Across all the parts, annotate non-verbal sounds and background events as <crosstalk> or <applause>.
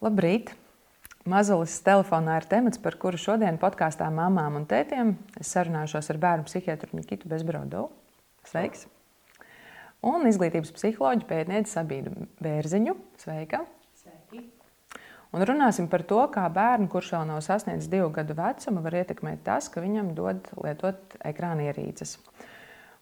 Labrīt! Mazulis telefonā ir temats, par kuru šodien podkāstā mamām un tētiem es sarunāšos ar bērnu psihiatru Nikitu Bezbrodovu. Sveiks! Un izglītības psiholoģiju pētnieci Sabīnu Bērziņu. Sveika! Sveiki! Un runāsim par to, kā bērnu, kurš vēl nav sasniedzis divu gadu vecumu, var ietekmēt tas, ka viņam dod lietot ekrāna ierīces.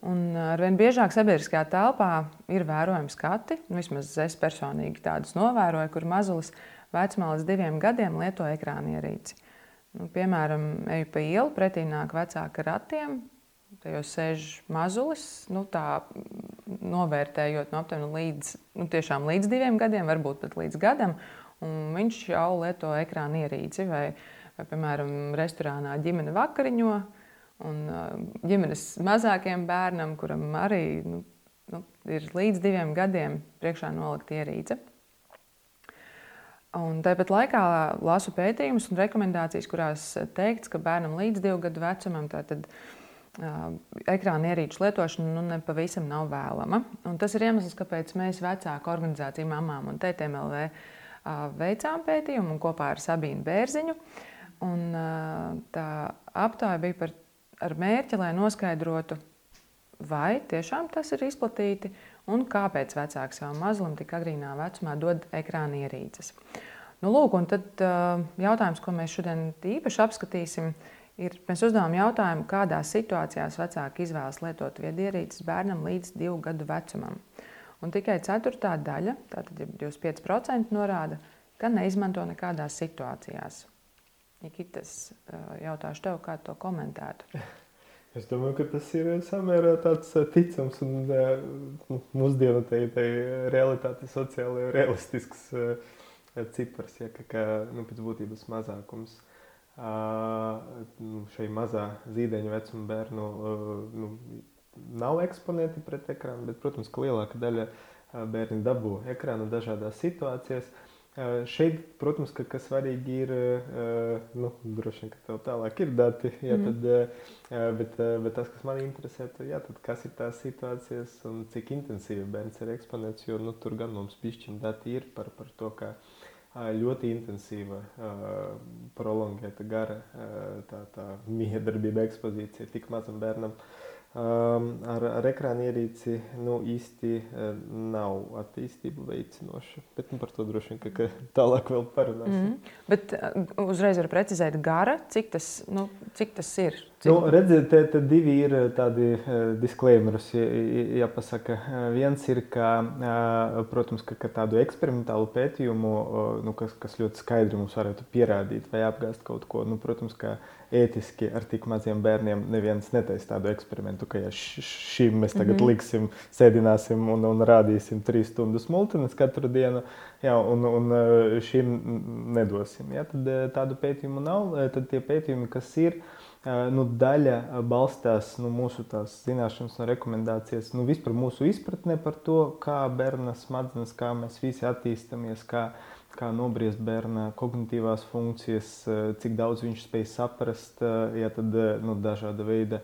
Un arvien biežāk sabiedriskajā telpā ir vērojami skati. Vismaz es personīgi tādus novēroju, kur mazulis vecumā līdz diviem gadiem lieto ekrāna ierīci. Nu, piemēram, eju pa ielu, pretī nāk vecāka ratiem, tajos sēž mazulis, nu, tā novērtējot no aptuveni līdz, nu, līdz diviem gadiem, varbūt pat līdz gadam. Viņš jau lieto ekrāna ierīci vai, vai, piemēram, restorānā ģimene vakariņo Un ģimenes mazākiem bērnam, kuram arī nu, nu, ir līdz diviem gadiem, priekšā nolikt ierīce. Un tāpat laikā lasu pētījumus un rekomendācijas, kurās teikts, ka bērnam līdz divu gadu vecumam tātad, uh, ekrāna ierīču lietošana nu, nepavisam nav vēlama. Un tas ir iemesls, kāpēc mēs vecāku organizāciju mamām un TTMLV uh, veicām pētījumu kopā ar Sabīnu Bērziņu. Un, uh, tā aptāja bija par ar mērķi, lai noskaidrotu, vai tiešām tas ir izplatīti un kāpēc vecāks savam mazulim tik agrīnā vecumā dod ekrāna ierīces. Nu, lūk, tad jautājums, ko mēs šodien īpaši apskatīsim, ir, mēs uzdevām jautājumu, kādās situācijās vecāki izvēlas lietot viedierīces bērnam līdz divu gadu vecumam. Un tikai ceturtā daļa, tātad 25% norāda, ka neizmanto nekādās situācijās. Nikitas, jautāšu tev, kā to komentētu. <laughs> Es domāju, ka tas ir samērā tāds ticams un nu, mūsdienu tai, tai realitāte sociāli realistisks cipars, ja, ka, ka nu, pēc būtības mazākums nu, šai mazā zīdaiņa vecuma bērnu nu, nav eksponēti pret ekrānu, bet, protams, ka lielāka daļa bērni dabū ekrānu dažādās situācijās. Šeit, protams, ka, kas svarīgi ir, nu, droši vien, ka tev tālāk ir dati, jā, mm. tad, bet, bet tas, kas man interesē, tad, jā, tad kas ir tās situācijas un cik intensīvi bērns ir eksponēts, jo nu, tur gan mums pišķiņ dati ir par, par to, ka ļoti intensīva, prolongēta gara tā, tā miedarbība ekspozīcija tik mazam bērnam. Uh, ar, ar ekrāna ierīci nu, īsti nav attīstību veicinoša. Bet nu, par to droši vien ka, ka tālāk vēl parunāsim. Mm -hmm. Bet uzreiz var precizēt, gara, cik tas, nu, cik tas ir? Cik... Nu, redziet, te, te divi ir tādi disclaimerus, jāpasaka. Viens ir, ka, protams, ka, ka tādu eksperimentālu pētījumu, nu, kas, kas ļoti skaidri mums varētu pierādīt vai apgāzt kaut ko, nu, protams, ka ētiski ar tik maziem bērniem neviens netaisa tādu eksperimentu, ka ja šim mēs tagad mm -hmm. liksim, sēdināsim un, un rādīsim trīs stundas multines katru dienu, jā, un, un šim nedosim. Ja, tad tādu pētījumu nav. Tad tie pētījumi, kas ir, nu, daļa balstās nu, mūsu zināšanas un rekomendācijas, nu, vispār mūsu izpratnē par to, kā bērna smadzenes, kā mēs visi attīstāmies, kā kā nobriest bērna kognitīvās funkcijas, cik daudz viņš spēj saprast, ja tad nu, dažāda veida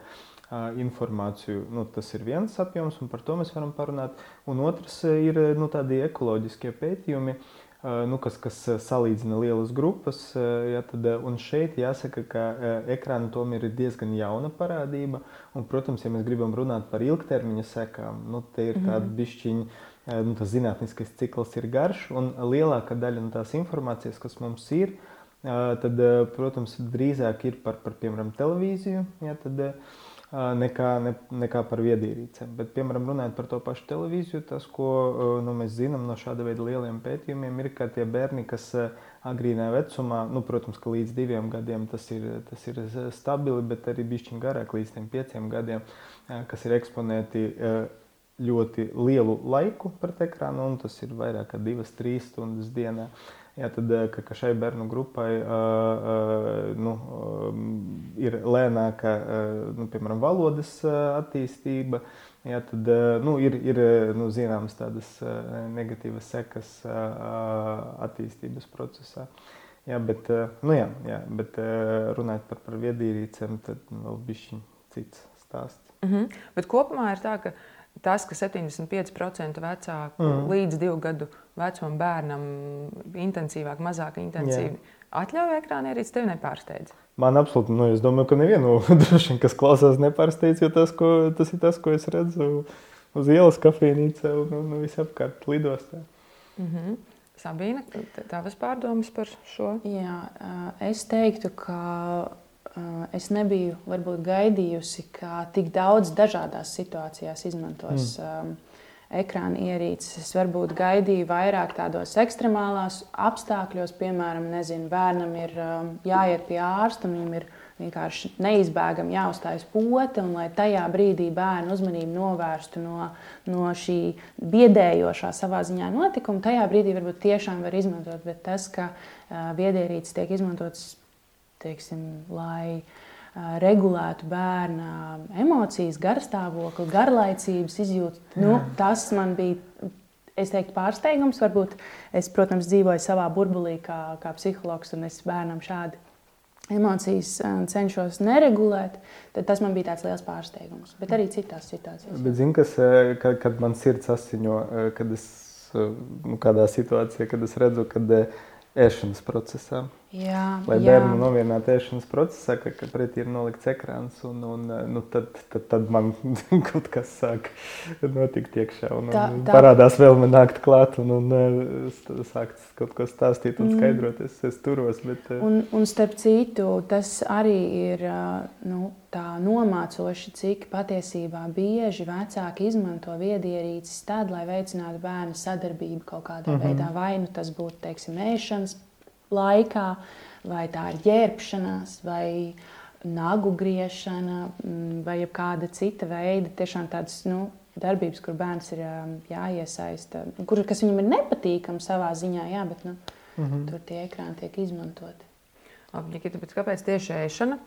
informāciju. Nu, tas ir viens apjoms, un par to mēs varam parunāt. Un otrs ir nu, tādi ekoloģiskie pētījumi. Nu, kas, kas salīdzina lielas grupas. Ja, tad, un šeit jāsaka, ka ekrāna tomēr ir diezgan jauna parādība. Un, protams, ja mēs gribam runāt par ilgtermiņa sekām, nu, te ir mhm. bišķiņa nu, tas zinātniskais cikls ir garš, un lielākā daļa no tās informācijas, kas mums ir, tad, protams, drīzāk ir par, par piemēram, televīziju, ja, tad, nekā, ne, nekā par viedierīcēm. Bet, piemēram, runājot par to pašu televīziju, tas, ko nu, mēs zinām no šāda veida lieliem pētījumiem, ir, ka tie bērni, kas agrīnā vecumā, nu, protams, ka līdz diviem gadiem tas ir, tas ir stabili, bet arī bišķiņ garāk, līdz tiem pieciem gadiem, kas ir eksponēti ļoti lielu laiku pret ekrānu, un tas ir vairāk kā divas, trīs stundas dienā. Jā, tad, ka, šai bērnu grupai nu, ir lēnāka, nu, piemēram, valodas attīstība, jā, tad nu, ir, ir nu, zināmas tādas negatīvas sekas attīstības procesā. Jā, bet, nu, jā, jā, bet runājot par, par viedierīcēm, tad vēl bišķiņ cits stāsts. Mm -hmm. Bet kopumā ir tā, ka tas, ka 75% vecāku mm. līdz divu gadu vecumam bērnam intensīvāk, mazāk intensīvi Jā. atļauj ekrānierīci, tevi nepārsteidz. Man absolūti, nu, es domāju, ka nevienu <laughs> droši vien, kas klausās, nepārsteidz, jo tas, ko, tas ir tas, ko es redzu uz ielas kafejnīcā un, un, un visapkārt lidostā. Mm -hmm. Sabīna, tavas pārdomas par šo? Jā, es teiktu, ka es nebiju varbūt gaidījusi, ka tik daudz dažādās situācijās izmantos mm. ekrāna ierīces. Es varbūt gaidīju vairāk tādos ekstremālās apstākļos, piemēram, nezinu, bērnam ir jāiet pie ārsta viņam ir vienkārši neizbēgami jāuzstājas pote, un lai tajā brīdī bērnu uzmanību novērstu no, no šī biedējošā savā ziņā notikuma, tajā brīdī varbūt tiešām var izmantot. Bet tas, ka uh, biedierīces tiek izmantotas, teiksim, lai regulētu bērna emocijas, garstāvokli, garlaicības izjūtu, nu, tas man bija. Es teiktu, pārsteigums. Varbūt es, protams, dzīvoju savā burbulī kā, kā psihologs, un es bērnam šādi emocijas cenšos neregulēt, tad tas man bija tāds liels pārsteigums. Bet arī citās situācijās. Bet, zin, kas, kad, kad man sirds asiņo, kad es nu, kādā situācijā, kad es redzu, ka ēšanas procesā. Jā, Lai bērnu nomierinātu ēšanas procesā, ka, ka pretī ir nolikts ekrāns, un, un nu, tad, tad, tad man <laughs> kaut kas sāk notikt iekšā. Un, tā, un tā. parādās vēlme nākt klāt un, un sākt kaut ko stāstīt un mm. skaidrot. Es, es turos. Bet, un, un starp citu, tas arī ir nu, tā nomācoši, cik patiesībā bieži vecāki izmanto viedierīces tad, lai veicinātu bērnu sadarbību kaut kādā mm -hmm. veidā. Vai nu tas būtu, teiksim, ēšanas laikā, vai tā ir ģērbšanās, vai nagu griešana, mm, vai kāda cita veida tiešām tādas nu, darbības, kur bērns ir um, jāiesaista, kur, kas viņam ir nepatīkami savā ziņā, jā, bet nu, mm -hmm. tur tie ekrāni tiek izmantoti. Nikita, kāpēc tieši ēšana?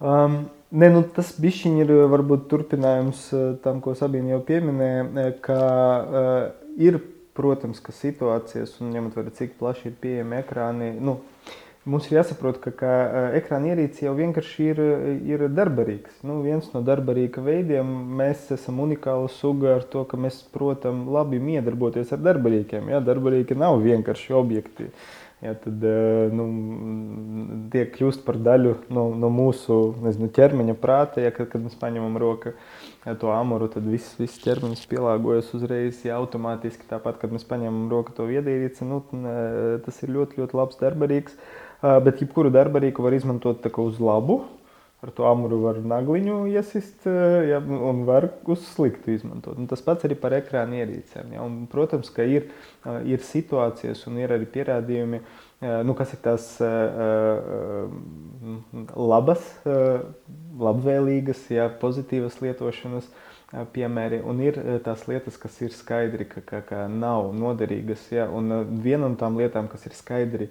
Um, ne, nu, tas bišķiņ ir varbūt turpinājums uh, tam, ko Sabīna jau pieminēja, ka uh, ir Protams, ka situācijas, un ņemot vērā, cik plaši ir pieejami ekrāni, nu, mums ir jāsaprot, ka, ka ekrāna ierīce jau vienkārši ir, ir darbarīgs. Nu, viens no darbarīga veidiem mēs esam unikāla suga ar to, ka mēs, protams, labi miedarboties ar darbarīkiem. Ja? Darbarīgi nav vienkārši objekti. Ja, tad nu, tie kļūst par daļu no, no mūsu nezinu, ķermeņa prāta, ja, kad, kad mēs paņemam roku ja to amuru, tad viss, viss ķermenis pielāgojas uzreiz ja, automātiski. Tāpat, kad mēs paņemam roku to viedierīci, nu, tas ir ļoti, ļoti labs darbarīgs. Bet jebkuru darbarīku var izmantot uz labu. Ar to amuru var nagliņu iesist ja, un var uz sliktu izmantot. Un tas pats arī par ekrāna ierīcēm. Ja. Un, protams, ka ir, ir situācijas un ir arī pierādījumi, nu, kas ir tās labas labvēlīgas, jā, pozitīvas lietošanas piemēri, un ir tās lietas, kas ir skaidri, ka, ka, ka nav noderīgas. Jā, un viena no tām lietām, kas ir skaidri,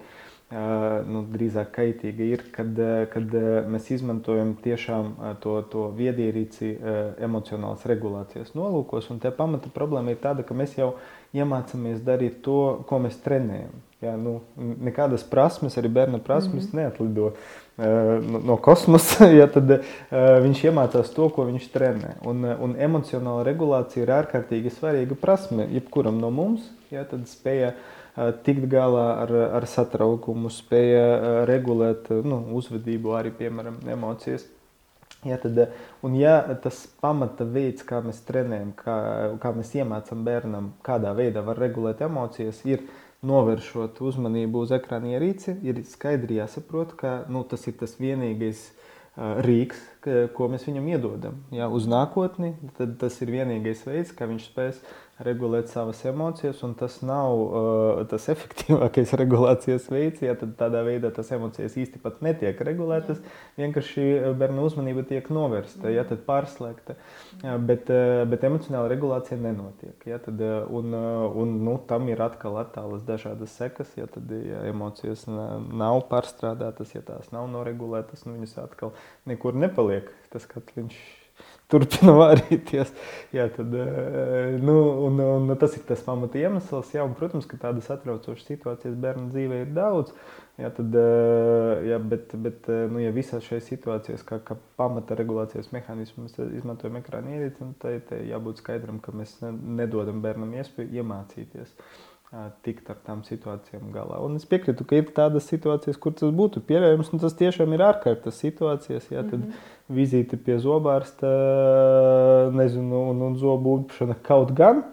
nu, drīzāk kaitīga, ir, kad, kad mēs izmantojam tiešām to, to viedierīci emocionālas regulācijas nolūkos. Un te pamata problēma ir tāda, ka mēs jau iemācāmies darīt to, ko mēs trenējam. Jā, nu, nekādas prasmes, arī bērna prasmes, mm -hmm. neatlido uh, no kosmosa. <laughs> Ja, tad viņš iemācās to, ko viņš trenē. Un, un emocionāla regulācija ir ārkārtīgi svarīga prasme jebkuram no mums. Ja, tad spēja uh, tikt galā ar, ar satraukumu, spēja uh, regulēt uh, nu, uzvedību, arī piemēram emocijas. Ja, tad, un ja tas pamata veids, kā mēs trenējam, kā, kā mēs iemācām bērnam, kādā veidā var regulēt emocijas, ir novēršot uzmanību uz ekrāna ierīci, ir skaidri jāsaprot, ka nu, tas ir tas vienīgais uh, rīks, ko mēs viņam iedodam. Jā, uz nākotni tas ir vienīgais veids, kā viņš spēs regulēt savas emocijas, un tas nav uh, tas <laughs> efektīvākais regulācijas veids. Ja tādā veidā tas emocijas īsti pat netiek regulētas, vienkārši bērnu uzmanība tiek novērsta, ja tad pārslēgta. Ja, bet, uh, bet emocionāla regulācija nenotiek. Ja, tad, uh, un, uh, un, nu, tam ir atkal attālas dažādas sekas. Ja, tad, ja emocijas nav pārstrādātas, ja tās nav noregulētas, nu, viņas atkal nekur nepaliek. Tas, kad viņš turpina vārīties. <laughs> Jā, tad, eh, nu, un, un tas ir tas pamata iemesls. Jā, un, protams, ka tādas satraucošas situācijas bērnu dzīvē ir daudz. Jā, tad, eh, jā, bet, bet eh, nu, ja visās šajās situācijās, kā, kā pamata regulācijas mehānismu, mēs izmantojam ekrāna ierīci, tad jābūt skaidram, ka mēs nedodam bērnam iespēju iemācīties tikt ar tām situācijām galā. Un es piekrītu, ka ir tādas situācijas, kur tas būtu pieļaujams, un tas tiešām ir ārkārtas situācijas. Jā, tad mm -hmm. vizīte pie zobārsta, nezinu, un, un zobu upšana kaut gan.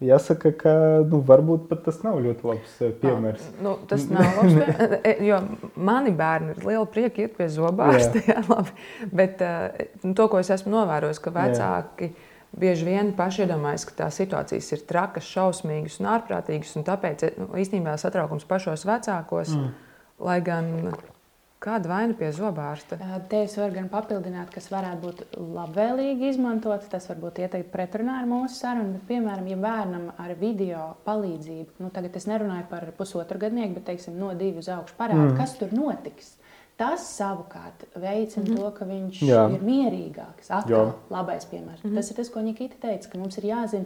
Jāsaka, ka nu, varbūt pat tas nav ļoti labs piemērs. Nu, tas nav labs piemērs, <laughs> jo mani bērni ir liela prieka iet pie zobārsta. Jā. <laughs> Jā, labi. Bet uh, to, ko es esmu novērojis, ka vecāki. Jā bieži vien paši iedomājas, ka tās situācijas ir trakas, šausmīgas un ārprātīgas. Un tāpēc nu, īstenībā satraukums pašos vecākos, mm. lai gan kāda vaina pie zobārsta. Te es varu gan papildināt, kas varētu būt labvēlīgi izmantot. Tas varbūt ieteikt pretrunā ar mūsu sarunu. Bet, piemēram, ja bērnam ar video palīdzību, nu, tagad es nerunāju par pusotru gadnieku, bet teiksim, no divu uz augšu parādu, mm. kas tur notiks. Tas savukārt veicina mm -hmm. to, ka viņš Jā. ir mierīgāks. Atkal labais piemērs. Mm -hmm. Tas ir tas, ko Nikita teica, ka mums ir jāzina,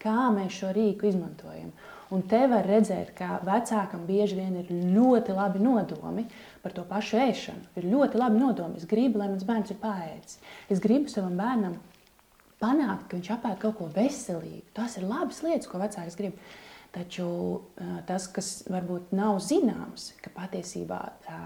kā mēs šo rīku izmantojam. Un te var redzēt, ka vecākam bieži vien ir ļoti labi nodomi par to pašu ēšanu. Ir ļoti labi nodomi. Es gribu, lai mans bērns ir paēdis. Es gribu savam bērnam panākt, ka viņš apēd kaut ko veselīgu. Tas ir labas lietas, ko vecāks grib. Taču tas, kas varbūt nav zināms, ka patiesībā tā,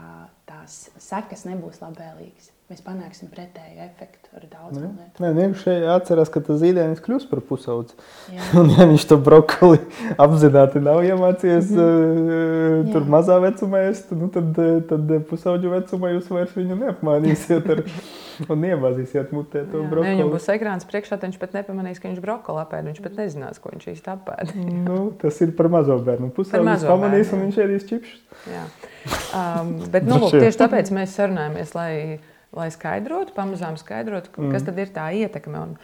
tās sekas nebūs labvēlīgas. Mēs panāksim pretēju efektu ar daudzām lietām. Nē, vienkārši atcerās, ka tas zīdainis kļūst par pusaudzi. <laughs> Un ja viņš to brokoli apzināti nav iemācījies mm tur mazā vecumā, ēst, nu tad, tad pusaudžu vecumā jūs vairs viņu neapmānīsiet ar <laughs> un iemācīsiet mutē to Jā, brokoli. Viņam būs ekrāns priekšā, viņš pat nepamanīs, ka viņš brokoli apēd. Viņš pat nezinās, ko viņš īsti apēd. <laughs> nu, tas ir par mazo bērnu. Pusauģis pamanīs, un viņš ēdīs čipšus. Jā. Um, bet nu, lūk, tieši tāpēc mēs sarunājamies, lai, lai skaidrotu, pamazām skaidrotu, mm. kas tad ir tā ietekme. Un,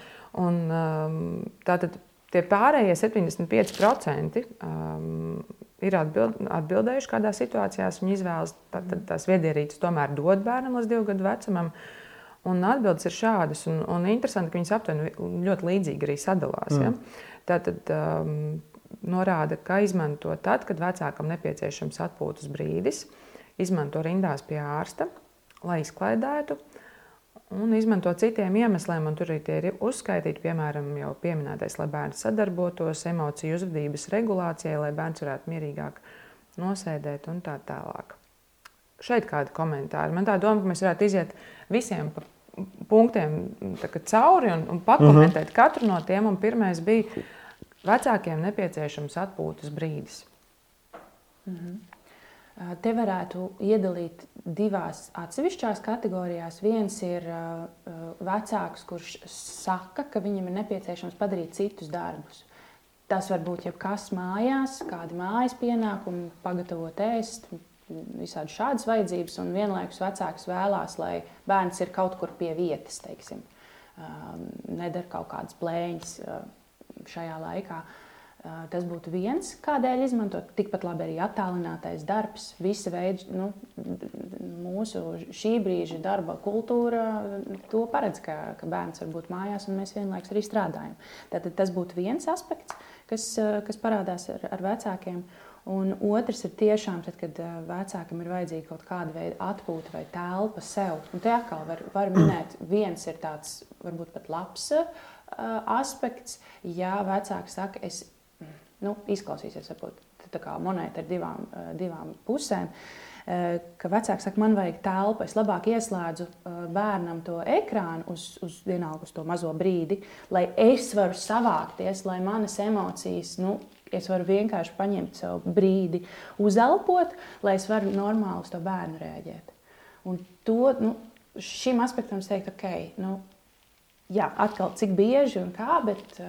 un, um, tātad tie pārējie 75% um, ir atbild, atbildējuši, kādā situācijā viņi izvēlas tā, tā, tās viedierīces, tomēr dod bērnam līdz divu gadu vecumam. Uh, Un atbildes ir šādas, un, un interesanti, ka viņas aptuveni ļoti līdzīgi arī sadalās. Mm. Ja? Tā tad um, norāda, ka izmanto tad, kad vecākam nepieciešams atpūtas brīdis, izmanto rindās pie ārsta, lai izklaidētu, un izmanto citiem iemesliem. Tur arī ir uzskaitīti, piemēram, jau pieminētais, lai bērns sadarbotos, emociju uzvedības regulācijai, lai bērns varētu mierīgāk nosēdēt un tā tālāk. Šeit kādi komentāri. Man tā doma, ka mēs varētu iziet visiem pa punktiem cauri un, un pakomentēt uh mhm. -huh. katru no tiem. Un pirmais bija vecākiem nepieciešams atpūtas brīdis. Uh mhm. -huh. Te varētu iedalīt divās atsevišķās kategorijās. Viens ir vecāks, kurš saka, ka viņam ir nepieciešams padarīt citus darbus. Tas var būt jebkas mājās, kādi mājas pienākumi, pagatavot ēst, visādi šādas vajadzības, un vienlaikus vecāks vēlās, lai bērns ir kaut kur pie vietas, teiksim, nedara kaut kādas plēņas šajā laikā. Uh, tas būtu viens, kādēļ izmantot. Tikpat labi arī attālinātais darbs, visa veida, nu, mūsu šī brīža darba kultūra to paredz, ka, ka bērns var būt mājās un mēs vienlaikus arī strādājam. Tātad tas būtu viens aspekts, kas, kas parādās ar, ar vecākiem. Un otrs ir tiešām, tad, kad vecākam ir vajadzīga kaut kāda veida atpūta vai telpa sev. Un te atkal var, var minēt, <clears throat> viens ir tāds varbūt pat labs uh, aspekts, ja vecāks saka, es nu, izklausīsies, varbūt tā kā monēta ar divām, uh, divām pusēm. Uh, ka vecāks saka, man vajag telpu, es labāk ieslēdzu bērnam to ekrānu uz, uz, vienalga, uz to mazo brīdi, lai es varu savākties, lai manas emocijas nu, Es varu vienkārši paņemt sev brīdi, uzelpot, lai es varu normāli uz to bērnu reaģēt. Un to, nu, šim aspektam es teiktu, ok, nu, jā, atkal cik bieži un kā, bet,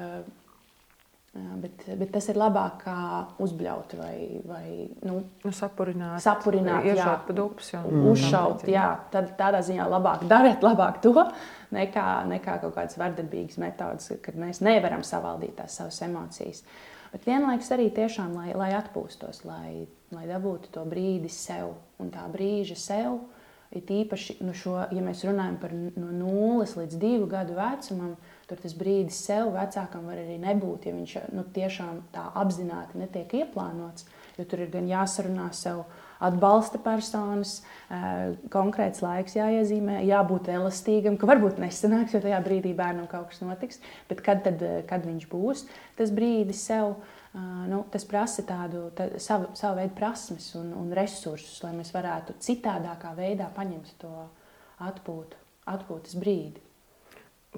bet, bet tas ir labāk kā uzbļaut vai, vai nu, nu, sapurināt, sapurināt iešaut pa dupes. Mm. Uzšaut, jā, tad tādā ziņā labāk dariet labāk to, <laughs> nekā, nekā kaut kādas vardarbīgas metodas, kad mēs nevaram savaldīt tās savas emocijas. Bet vienlaikus arī tiešām, lai, lai atpūstos, lai, lai dabūtu to brīdi sev un tā brīža sev. Ir īpaši, nu šo, ja mēs runājam par no 0 līdz 2 gadu vecumam, tur tas brīdis sev vecākam var arī nebūt, ja viņš nu, tiešām tā apzināti netiek ieplānots. Jo tur ir gan jāsarunā sev atbalsta personas, konkrēts laiks jāiezīmē, jābūt elastīgam, ka varbūt nesanāks, jo tajā brīdī bērnam kaut kas notiks. Bet kad, tad, kad viņš būs, tas brīdis sev. Nu, tas prasa tādu tā, savu, savu veidu prasmes un, un resursus, lai mēs varētu citādākā veidā paņemt to atpūtu, atpūtas brīdi.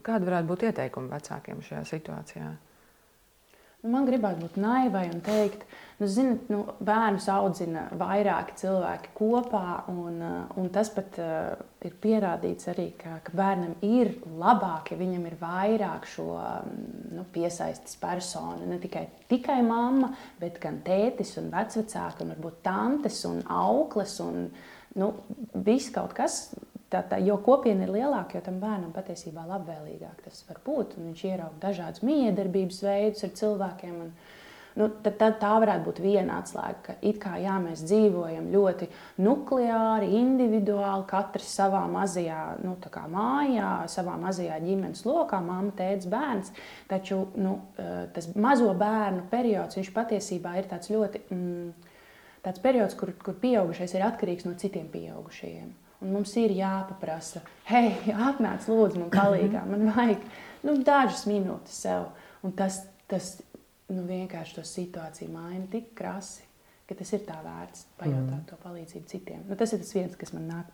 Kāda varētu būt ieteikumi vecākiem šajā situācijā? Nu, man gribētu būt naivai un teikt, nu, zinat, nu, bērnus audzina vairāki cilvēki kopā. Un, uh, un tas pat uh, ir pierādīts arī, ka, ka bērnam ir labāk, ja viņam ir vairāk šo um, nu, piesaistes personu. Ne tikai, tikai mamma, bet gan tētis un vecvecāki, un varbūt tantes un aukles un nu, viss kaut kas Tā, tā, jo kopiena ir lielāka, jo tam bērnam patiesībā labvēlīgāk tas var būt. Viņš ieraudzīja dažādas miedarbības veidus ar cilvēkiem. Un, nu, tad, tad tā varētu būt viena atslēga, ka it kā jā, mēs dzīvojam ļoti nukleāri, individuāli, katrs savā mazajā nu, mājā, savā mazajā ģimenes lokā, mamma, tēvs, bērns. Taču nu, eh, tas mazo bērnu periods patiesībā ir tāds ļoti. Mm, Tāds periods, kur, kur pieaugušais ir atkarīgs no citiem pieaugušajiem. Un mums ir jāpaprasa, hei, atnāc, lūdzu, man palīdzi. Man vajag nu, dažas minūtes sev. Un tas, tas nu, vienkārši to situāciju maina tik krasi, ka tas ir tā vērts pajautāt mm. to palīdzību citiem. Nu, tas ir tas viens, kas man nāk.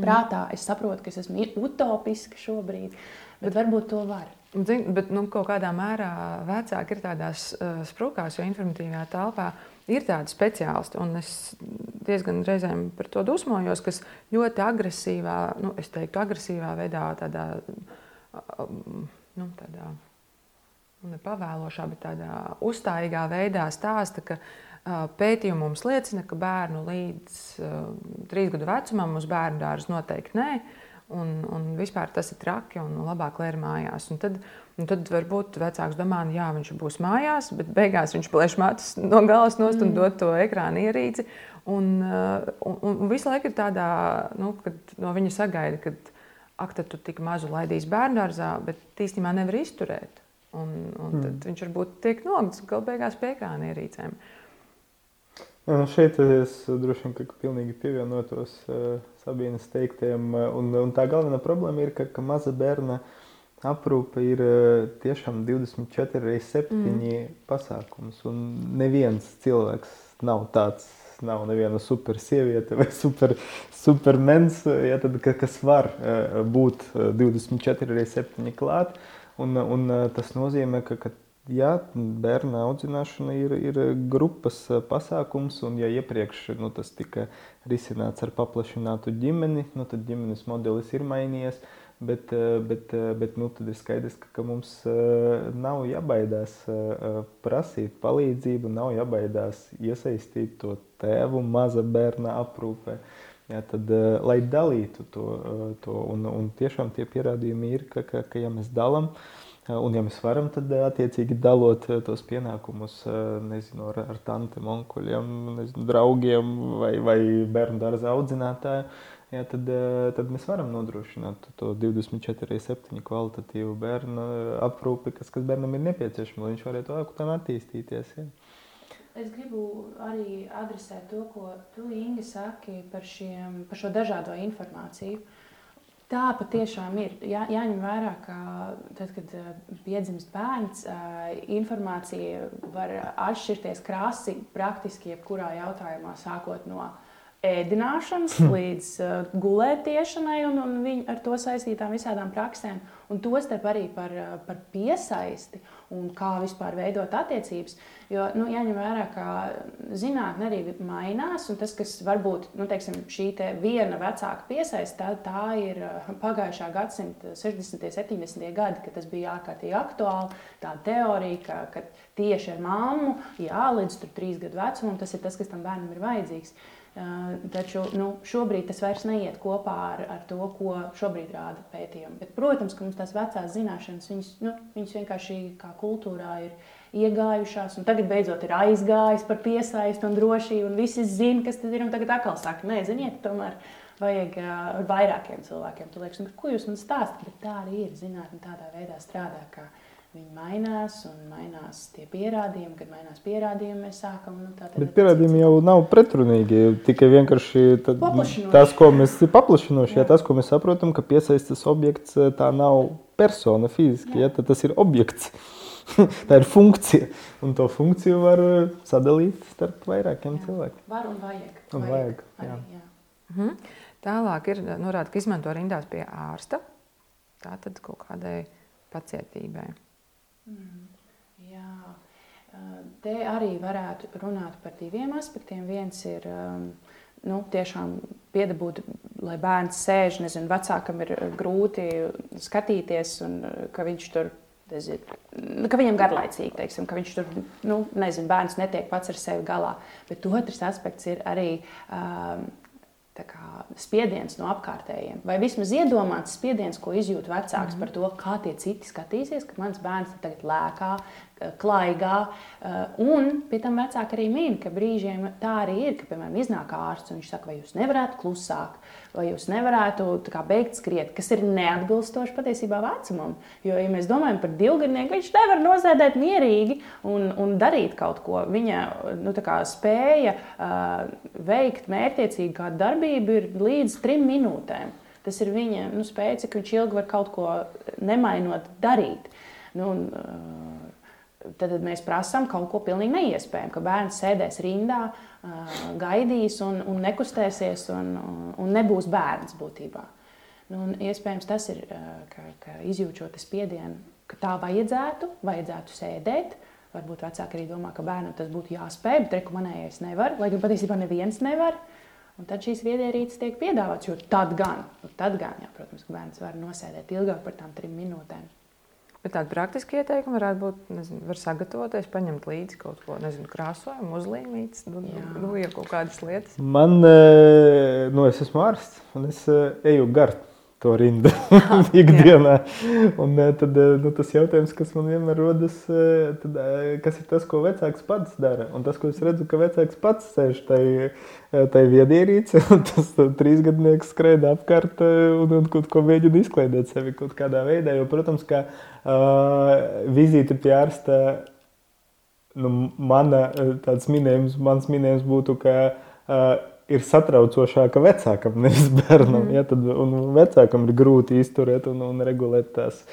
Prātā. Es saprotu, ka es esmu utopiska šobrīd, bet, bet varbūt to var. Zin, bet nu, kaut kādā mērā vecāki ir tādās uh, sprūkās, jo informatīvajā telpā ir tādi speciālisti, es diezgan reizēm par to dusmojos, kas ļoti agresīvā, nu, es teiktu, agresīvā veidā, tādā, nu, tādā nu, nepavēlošā, bet tādā uzstājīgā veidā stāsta, ka pētījumi mums liecina, ka bērnu līdz trīs gadu vecumam uz bērnu dārza noteikti nē. Un, un vispār tas ir traki un labāk, lai ir mājās. Un tad, un tad varbūt vecāks domā, ka nu viņš būs mājās, bet beigās viņš plēš matus no galas nost un mm. dod to ekrāna ierīci. Un, un, un visu laiku ir tādā, nu, kad no viņa sagaida, ka ak, tu tik mazu laidīsi bērngārzā, bet īstenībā nevar izturēt. Un, un mm. tad viņš varbūt tiek un galu beigās pie ekrāna ierīcēm. Ja, nu šeit es droši vien pilnīgi pievienotos uh, Sabīnas teiktiem. Un, un tā galvenā problēma ir, ka, ka maza bērna aprūpe ir uh, tiešām 24 reizes 7 mm. pasākums. Un neviens cilvēks nav tāds. Nav neviena super sieviete vai super, supermens, ja, tad, kas var būt 24 reizes 7 klāt. Un, un tas nozīmē, ka, ka Jā, bērna audzināšana ir, ir grupas pasākums, un ja iepriekš nu, tas tika risināts ar paplašinātu ģimeni, nu, tad ģimenes modelis ir mainījies. Bet, bet, bet nu, tad ir skaidrs, ka, ka mums nav jābaidās prasīt palīdzību, nav jābaidās iesaistīt to tēvu maza bērna aprūpē. Jā, tad, lai dalītu to, to un, un tiešām tie pierādījumi ir, ka, ka, ka ja mēs dalām, uh, Un, ja mēs varam, tad attiecīgi dalot tos pienākumus nezinu, ar, ar tantiem, onkuļiem, nezinu, draugiem vai, vai bērnu dārza audzinātājiem, ja, tad, tad mēs varam nodrošināt to 24,7 kvalitatīvu bērnu aprūpi, kas, kas bērnam ir nepieciešama, lai viņš varētu augstāk attīstīties. Ja. Es gribu arī adresēt to, ko tu, Inga, saki par, šiem, par šo dažādo informāciju. Uh, Tā patiešām ir. Jā, jāņem vērā, ka tad, kad eh, piedzimst bērns, eh, informācija var atšķirties krasi praktiski jebkurā jautājumā, sākot no ēdināšanas līdz uh, gulētiešanai un, un ar to saistītām visādām praksēm. Un tostarp arī par, par piesaisti un kā vispār veidot attiecības. Jo nu, jāņem vērā, ka zinātnē arī mainās. Tas, kas varbūt nu, teiksim, šī te viena vecāka piesaiste, tā, tā ir pagājušā gadsimta 60. un 70. gadi, kad tas bija ārkārtīgi aktuāli. Tā teorija, ka, ka tieši ar mammu, jā, līdz trīs gadu vecumam, tas ir tas, kas tam bērnam ir vajadzīgs. Taču nu, šobrīd tas vairs neiet kopā ar, ar to, ko šobrīd rāda pētījumi. Bet, protams, ka mums tās vecās zināšanas, viņas, nu, viņas vienkārši kā kultūrā ir iegājušās, un tagad beidzot ir aizgājis par piesaisti un drošību, un visi zina, kas tas ir. Tagad atkal saka, nē, ziniet, tomēr vajag uh, vairākiem cilvēkiem. Tu liekas, nu, ko jūs man stāstāt, bet tā arī ir. Zinātnē tādā veidā strādā. Kā Viņi mainās un mainās tie pierādījumi. Kad mainās pierādījumi, mēs sākam. Nu, tā, Bet pierādījumi jau nav pretrunīgi. Tikai vienkārši tad, tas, ko mēs paplašinoši, ja tas, ko mēs saprotam, ka piesaistas objekts tā nav persona fiziski, ja, tas ir objekts. <laughs> tā ir funkcija. Un to funkciju var sadalīt starp vairākiem jā. cilvēkiem. Var un vajag. Un vajag, vajag jā. Arī, jā. Mhm. Tālāk ir norādīts, ka izmanto rindās pie ārsta. Tā tad kaut kādai pacietībai. Mm, jā, te arī varētu runāt par diviem aspektiem. Viens ir nu, tiešām piedabūt, lai bērns sēž, nezinu, vecākam ir grūti skatīties, un ka viņš tur nezinu, nu, ka viņam garlaicīgi, teiksim, ka viņš tur, nu, nezinu, bērns netiek pats ar sevi galā. Bet otrs aspekts ir arī um, spiediens no apkārtējiem. Vai vismaz iedomāts spiediens, ko izjūt vecāks mm -hmm. par to, kā tie citi skatīsies, ka mans bērns tagad lēkā, klaigā. Eh, un pie tam vecāki arī min, ka brīžiem tā arī ir, ka, piemēram, iznāk ārsts un viņš saka, vai jūs nevarētu klusāk, vai jūs nevarētu kā, beigt skriet, kas ir neatbilstoši patiesībā vecumam. Jo, ja mēs domājam par divgadnieku, viņš nevar nosēdēt mierīgi un, un darīt kaut ko. Viņa nu, kā, spēja uh, veikt mērķiecīgu kādu darbību ir līdz trim minūtēm. Tas ir viņa nu, spēja, cik viņš ilgi var kaut ko nemainot, darīt. Nu, un, uh, tad mēs prasām kaut ko pilnīgi neiespējamu, ka bērns sēdēs rindā, gaidīs un, un nekustēsies un, un nebūs bērns būtībā. Nu, iespējams, tas ir, ka, ka izjūt šo spiedienu, ka tā vajadzētu, vajadzētu sēdēt. Varbūt vecāki arī domā, ka bērnam tas būtu jāspēj, bet rekomendējais nevar, lai gan patiesībā neviens nevar. Un tad šīs viedierīces tiek piedāvātas, jo tad gan, nu tad gan jā, protams, bērns var nosēdēt ilgāk par tām trim minūtēm. Bet tāda praktiska ieteikuma varētu būt, nezinu, var sagatavoties, paņemt līdzi kaut ko, nezinu, krāsojumu, uzlīmīt, nu, nu, ja kaut kādas lietas. Man, eh, nu, es esmu ārsts, un es eh, eju gar to rindu <laughs> <laughs> ikdienā. Un eh, tad eh, nu, tas jautājums, kas man vienmēr rodas, eh, tad, kas ir tas, ko vecāks pats dara? Un tas, ko es redzu, ka vecāks pats sēž tajā tai viedierīcē, <laughs> un tas trīsgadnieks skraida apkārt un, un kaut ko mēģina izklaidēt sevi kaut kādā veidā. Jo, protams, ka uh, vizīte pie ārsta, nu, mana, tāds minējums, mans minējums būtu, ka uh, ir satraucošāka vecākam, <laughs> nevis bērnam. Mm. Ja, tad, vecākam ir grūti izturēt un, un regulēt tās,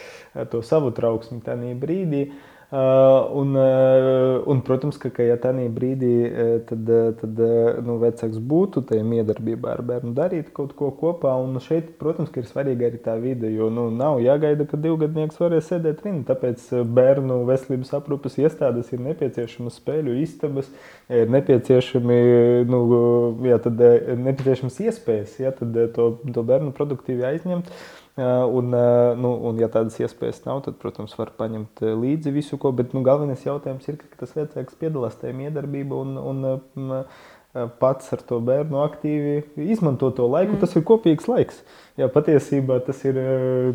to savu trauksmi tajā brīdī. Uh, un, uh, un, protams, ka, ka ja tādā brīdī uh, tad, tad, nu, vecāks būtu tajā miedarbībā ar bērnu, darīt kaut ko kopā. Un šeit, protams, ir svarīga arī tā vide, jo nu, nav jāgaida, ka divgadnieks varēs sēdēt rindā. Tāpēc bērnu veselības aprūpes iestādes ir nepieciešamas spēļu istabas, ir nepieciešami, nu, jā, tad, nepieciešamas iespējas ja, to, to bērnu produktīvi aizņemt. Un, nu, un, ja tādas iespējas nav, tad, protams, var paņemt līdzi visu, ko. Bet nu, galvenais jautājums ir, ka tas vecāks piedalās tajā miedarbībā un, un pats ar to bērnu aktīvi izmanto to laiku. Mm. Tas ir kopīgs laiks. Jā, patiesībā tas ir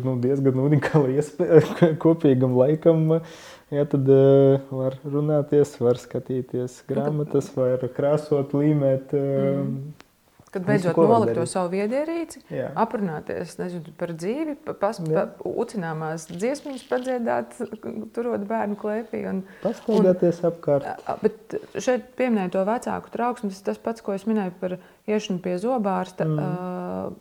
nu, diezgan unikāli iespēja <laughs> kopīgam laikam. Jā, tad uh, var runāties, var skatīties grāmatas, var krāsot, līmēt. Uh, mm Kad beidzot nolikt to savu viedierīci, Jā. aprunāties nezinu, par dzīvi, pas, pa, ucināmās dziesmas padziedāt, turot bērnu klēpī. Un, Pastaigāties apkārt. Bet šeit pieminēja to vecāku trauksmi, tas, tas pats, ko es minēju par iešanu pie zobārsta. Mm.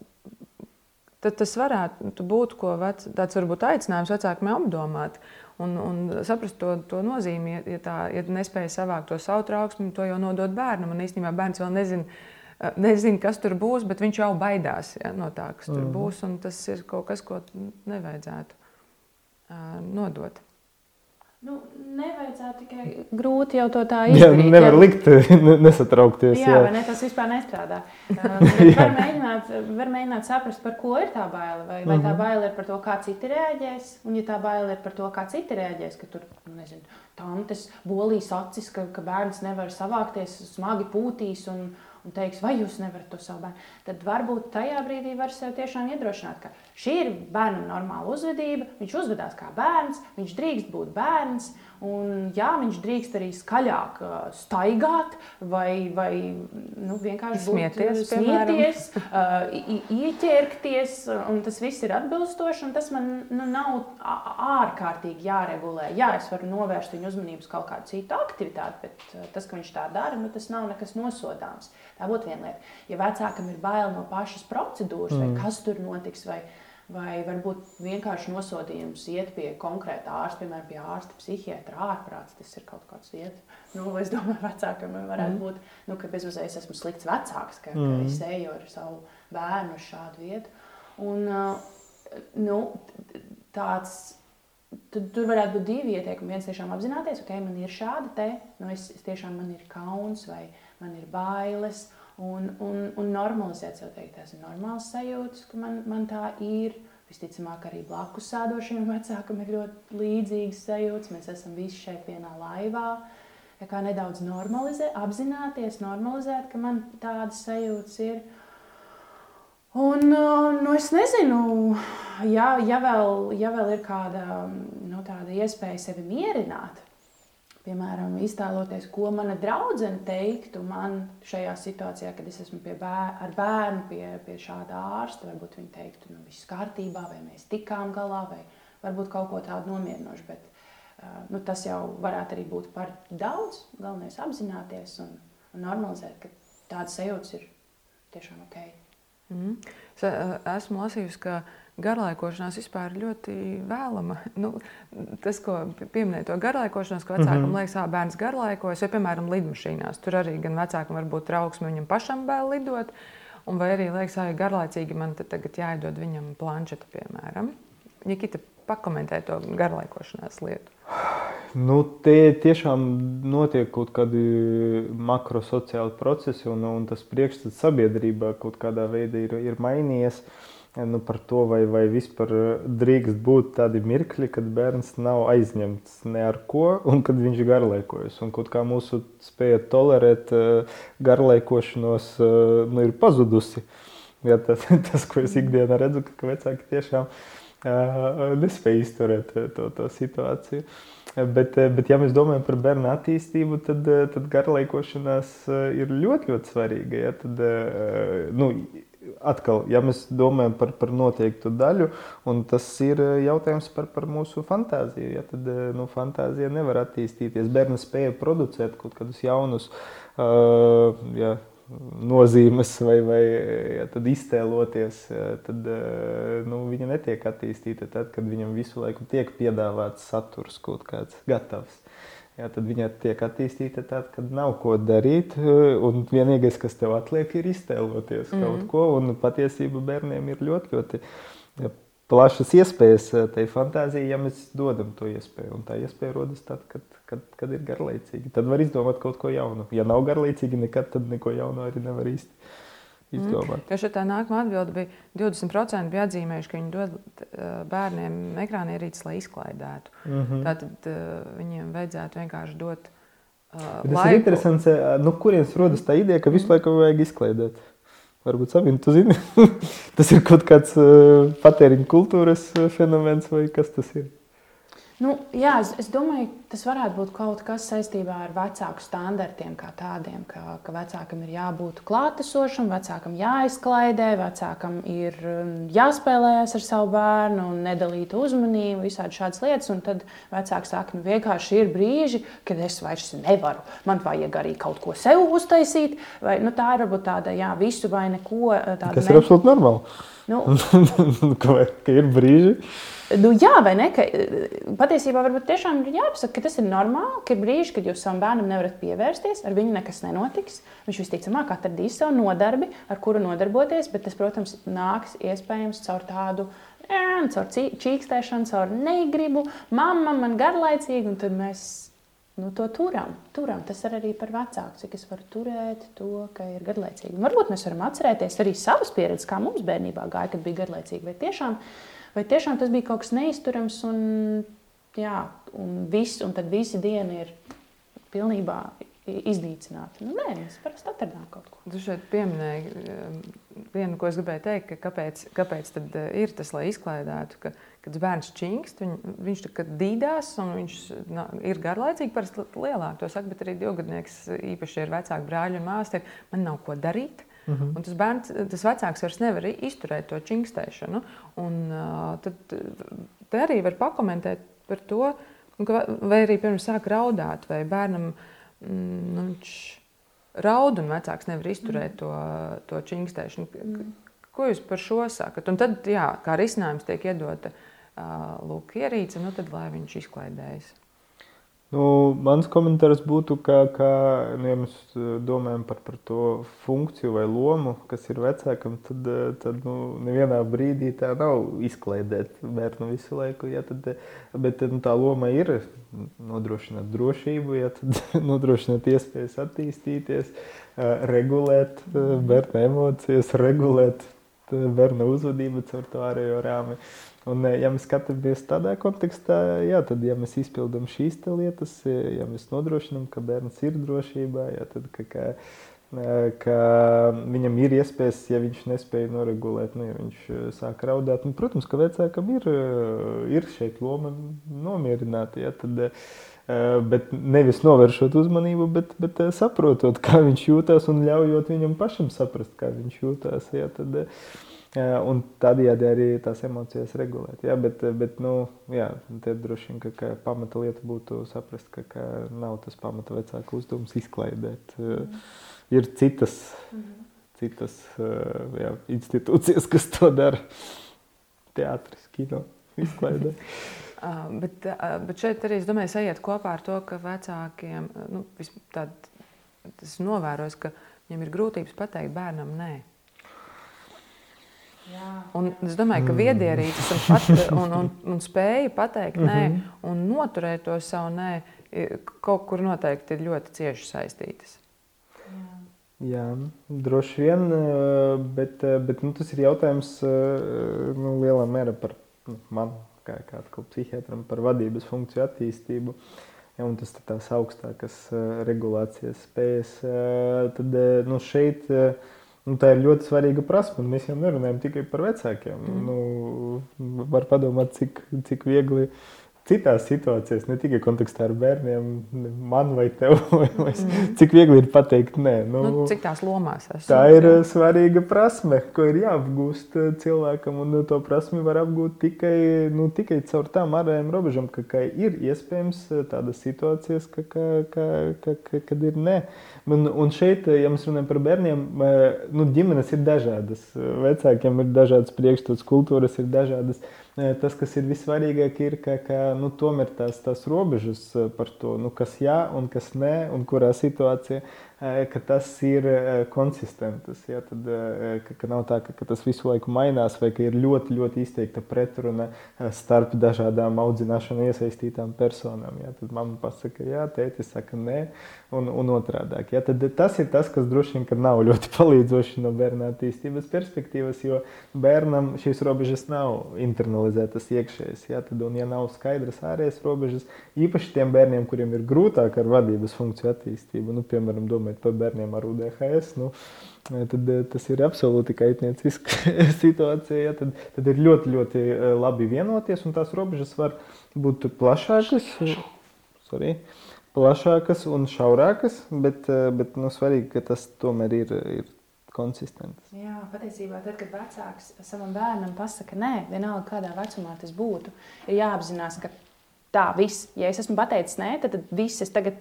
Tad tas varētu būt vec, tāds varbūt aicinājums vecākiem apdomāt. Un, un saprast to, to nozīmi, ja, ja, tā, ja nespēja savākt to savu trauksmi, to jau nodot bērnam. Un īstenībā bērns vēl nezina, Eh, nezinu, kas tur būs, bet viņš jau baidās ja, no tā, kas tur mm. būs. Tas ir kaut kas, ko nevajadzētu uh, nodot. Nu, nevajadzētu tikai grūti jau to tā izdarīt. Jā, nevar jā. likt, nesatraukties. Jā, jā. Ne, tas vispār nestrādā. Uh, <laughs> var, mēģināt, var mēģināt saprast, par ko ir tā baila. Vai, vai tā mhm. baila ir par to, kā citi reaģēs, un ja tā baila ir par to, kā citi reaģēs, ka tur, nu, nezinu, tantes bolīs acis, ka, ka bērns nevar savākties, smagi pūtīs un, un teiks, vai jūs nevarat to savu bērnu, tad varbūt tajā brīdī var sev tiešām iedrošināt, ka šī ir bērnam normāla uzvedība, viņš uzvedās kā bērns, viņš drīkst būt bērns. Un, jā, viņš drīkst arī skaļāk uh, staigāt, vai, vai nu, vienkārši smieties, būt, smieties uh, ieķerties. Tas viss ir atbilstoši, un tas man nu, nav ārkārtīgi jāregulē. Jā, es varu novērst viņa uzmanību uz kaut kādu citu aktivitāti, bet uh, tas, ka viņš tā dara, nu, tas nav nekas nosodāms. Tā būtu viena lieta. Ja vecākam ir bail no pašas procedūras, mm. vai kas tur notiks, vai, vai varbūt vienkārši nosodījums iet pie konkrēta ārsta, piemēram, pie ārsta, psihiatra, ārprāts, tas ir kaut kāds vietas. Nu, es domāju, vecākam varētu mm. būt, nu, ka bezmazliet esmu slikts vecāks, ka, mm. ka es eju ar savu bērnu uz šādu vietu. Un, nu, tāds, tad tur varētu būt divi ieteikumi. Viens tiešām apzināties, ka okay, man ir šāda te, nu, es, es tiešām man ir kauns vai man ir bailes un, un, un normalizēt sev, teikt, tas ir normāls sajūtas, ka man, man tā ir. Visticamāk, arī blakus sēdošiem <laughs> vecākam ir ļoti līdzīgas sajūtas. Mēs esam visi šeit vienā laivā. Ja kā nedaudz normalizēt, apzināties, normalizēt, ka man tādas sajūtas ir. Un, nu, es nezinu, ja, ja, vēl, ja vēl ir kāda nu, iespēja sevi mierināt, piemēram, iztēloties, ko mana draudzene teiktu man šajā situācijā, kad es esmu bēr, ar bērnu pie, pie šāda ārsta. Varbūt viņi teiktu, nu, viss kārtībā, vai mēs tikām galā, vai varbūt kaut ko tādu nomierinošu. Bet uh, nu, tas jau varētu arī būt par daudz. Galvenais ir apzināties un, un normalizēt, ka tādas sajūtas ir tiešām ok. Mm. Es esmu lasījusi, ka garlaikošanās vispār ir ļoti vēlama. <laughs> Nu, tas, ko pieminēja, to garlaikošanos, ka vecākam mm -hmm. liekas, ka bērns garlaikojas, vai, piemēram, lidmašīnās. Tur arī gan vecākam var būt trauksme, viņam pašam vēl lidot, un vai arī liekas, ka garlaicīgi man tagad jāiedod viņam planšeta, piemēram. Nikita, pakomentē to garlaikošanās lietu. <sighs> Nu, tie tiešām notiek kaut kādi makrosociāli procesi, un, un tas priekšstats sabiedrībā kaut kādā veidā ir, ir mainījies. Uh, nu, par to, vai, vai vispār drīkst būt tādi mirkļi, kad bērns nav aizņemts ne ar ko, un kad viņš garlaikojas. Un kaut kā mūsu spēja tolerēt uh, garlaikošanos nu, ir pazudusi. Ja, <laughs> tas, tas, ko es ikdienā redzu, ka vecāki tiešām nespēja izturēt to, to situāciju. Bet, bet, ja mēs domājam par bērnu attīstību, tad, tad garlaikošanās ir ļoti, ļoti svarīga. Ja? Tad, nu, atkal, ja mēs domājam par, par noteiktu daļu, un tas ir eh, jautājums par, par mūsu fantāziju, ja, tad eh, nu, fantāzija nevar attīstīties. Bērns spēja producēt kaut kādus jaunus uh, ja, nozīmes vai, vai ja, iztēloties, tad nu, viņa netiek attīstīta tad, kad viņam visu laiku tiek piedāvāts saturs kaut kāds gatavs. Jā, tad viņa tiek attīstīta tad, kad nav ko darīt. Un vienīgais, kas tev atliek, ir iztēloties mm. kaut ko. Un patiesībā bērniem ir ļoti, ļoti plašas iespējas tai fantāzijai, ja mēs dodam to iespēju. Un tā iespēja rodas tad, kad, kad, kad ir garlaicīgi. Tad var izdomāt kaut ko jaunu. Ja nav garlaicīgi, nekad neko jaunu arī nevar īsti izdomāt. Mm. Jo tā nākamā atbilde bija 20% bija atzīmējuši, ka viņi dod uh, bērniem ekrāna ierīces, lai izklaidētu. Mm -hmm. Tātad uh, viņiem vajadzētu vienkārši dot. Uh, Tas laiku. ir interesants, no nu, kurienes rodas tā ideja, ka visu laiku vajag izklaidēt. Varbūt Sabina, tu zini, <laughs> tas ir kaut kāds uh, patēriņa kultūras fenomens vai kas tas ir? Nu, jā, es, es domāju, tas varētu būt kaut kas saistībā ar vecāku standartiem, kā tādiem, ka, ka vecākam ir jābūt klātesošam, vecākam jāizklaidē, vecākam ir um, jāspēlējas ar savu bērnu nedalīt uzmanību, visādi šādas lietas. Un tad vecāks saka, nu vienkārši ir brīži, kad es vairs nevaru. Man vajag arī kaut ko sev uztaisīt. Vai, nu, tā ir varbūt tāda, jā, visu vai neko. Tas ir absolūti normāli. Nu, <laughs> ka, ka ir brīži. Nu, jā, vai ne? Ka, patiesībā varbūt tiešām ir jāpasaka, ka tas ir normāli, ka ir brīži, kad jūs savam bērnam nevarat pievērsties, ar viņu nekas nenotiks. Viņš visticamāk atradīs savu nodarbi, ar kuru nodarboties, bet tas, protams, nāks iespējams caur tādu. Caur čīkstēšanu, caur negribu, mamma man garlaicīgi, un tad mēs nu, to turam. turam. Tas ir arī par vecāku, cik es varu turēt to, ka ir garlaicīgi. Un varbūt mēs varam atcerēties arī savas pieredzes, kā mums bērnībā gāja, kad bija garlaicīgi. Vai tiešām, vai tiešām tas bija kaut kas neizturams un, jā, un, viss, un tad visi diena ir pilnībā iznīcināt. Nu, nē, mēs parasti atradām kaut ko. Tu šeit pieminēji um, vienu, ko es gribēju teikt, ka kāpēc, kāpēc uh, ir tas, lai izklaidētu, ka, kad bērns čingst, viņ, viņš dīdās un viņš na, ir garlaicīgi, parasti lielāk to saka, bet arī divgadnieks, īpaši ir vecāki brāļi un māsas, man nav ko darīt. Mhm. -huh. Un tas bērns, tas vecāks vairs nevar izturēt to čingstēšanu. Un, uh, tad te arī var pakomentēt par to, vai arī pirms sāk raudāt, vai bērnam mm, nu, viņš raud un vecāks nevar izturēt mm. to, to čingstēšanu. Mm. Ko jūs par šo sakat? Un tad, jā, kā risinājums tiek iedota uh, lūk, ierīce, nu tad lai viņš izklaidējas. Nu, mans komentārs būtu, ka, ka nu, ja mēs eh, domājam par, par to funkciju vai lomu, kas ir vecākam, tad, eh, tad nu, nevienā brīdī tā nav izklaidēt bērnu visu laiku. Ja, tad, eh, bet nu, tā loma ir nodrošināt drošību, ja, tad, <laughs> nodrošināt iespējas attīstīties, regulēt bērnu emocijas, regulēt bērnu uzvedību caur to ārējo rāmi. Un, eh, ja mēs skatāmies tādā kontekstā, jā, tad, ja mēs izpildām šīs lietas, eh, ja mēs nodrošinām, ka bērns ir drošībā, jā, tad, ka, ka, eh, ka viņam ir iespējas, ja viņš nespēja noregulēt, nu, ja viņš sāk raudāt. Un, protams, ka vecākam ir, ir šeit loma nomierināt. Jā, tad, Bet nevis novēršot uzmanību, bet, bet saprotot, <laughs> kā viņš jūtas un ļaujot viņam pašam saprast, kā viņš jūtas. Jā, tad, uh, Un tādējādi arī tās emocijas regulēt. Jā, bet, bet nu, jā, te droši vien ka, ka pamata lieta būtu saprast, ka, ka nav tas pamata vecāku uzdevums izklaidēt. Mm. Ir citas, mm citas jā, institūcijas, kas to dara. Teātris, kino, izklaidē. uh, <laughs> bet, uh, bet šeit arī es domāju, sajiet kopā ar to, ka vecākiem nu, tād, tas novērojis, ka viņiem ir grūtības pateikt bērnam nē. Un es domāju, ka mm. viedierīces un, pat, un, un, un spēja pateikt nē -hmm. un noturēt to savu nē, kaut kur noteikti ir ļoti cieši saistītas. Jā, droši vien, bet, bet nu, tas ir jautājums nu, lielā mērā par nu, manu kā, kā psihiatram, par vadības funkciju attīstību. Ja, un tas ir tās augstākas regulācijas spējas. Tad nu, šeit Nu, tā ir ļoti svarīga prasme. Mēs jau nerunājam tikai par vecākiem. Mm. Nu, var padomāt, cik, cik viegli citās situācijās, ne tikai kontekstā ar bērniem, man vai tev, <laughs> vai, vai, mm. cik viegli ir pateikt, nē, nu, nu, cik tās lomās esmu. Tā ir jā. svarīga prasme, ko ir jāapgūst cilvēkam, un to prasmi var apgūt tikai, nu, tikai caur tām ārējām robežām, ka, ka ir iespējams tādas situācijas, ka, ka, ka, ka, ka, kad ir nē. Un, un šeit, ja mēs runājam par bērniem, nu, ģimenes ir dažādas, vecākiem ir dažādas priekšstats, kultūras ir dažādas tas, kas ir vissvarīgāk, ir, ka, ka nu, tomēr tās, tās robežas par to, nu, kas jā un kas nē, un kurā situācijā ka tas ir konsistentas. Ja, tad, ka, ka nav tā, ka, ka tas visu laiku mainās, vai ka ir ļoti, ļoti izteikta pretruna starp dažādām audzināšanā iesaistītām personām. Ja, tad mamma pasaka, jā, tētis saka, nē, un, un otrādi. Ja, tad tas ir tas, kas droši vien nav ļoti <laughs> palīdzoši no bērna attīstības perspektīvas, jo bērnam šīs robežas nav internalizētas iekšējas. Ja, tad, un, ja nav skaidras ārējas robežas, īpaši tiem bērniem, kuriem ir grūtāk ar vadības funkciju attīstību, nu, piemēram, domājot, domājat par bērniem ar UDHS, nu, tad eh, tas ir absolūti kaitnieciska <laughs> situācija. Ja, tad, tad ir ļoti, ļoti eh, labi vienoties, un tās robežas var būt plašākas. Sorry plašākas un šaurākas, bet, eh, bet nu, svarīgi, ka tas tomēr ir, ir konsistents. Jā, patiesībā, tad, kad vecāks savam bērnam pasakā, nē, vienalga kādā vecumā tas būtu, ir jāapzinās, ka tā viss, ja es esmu pateicis nē, tad, tad viss es tagad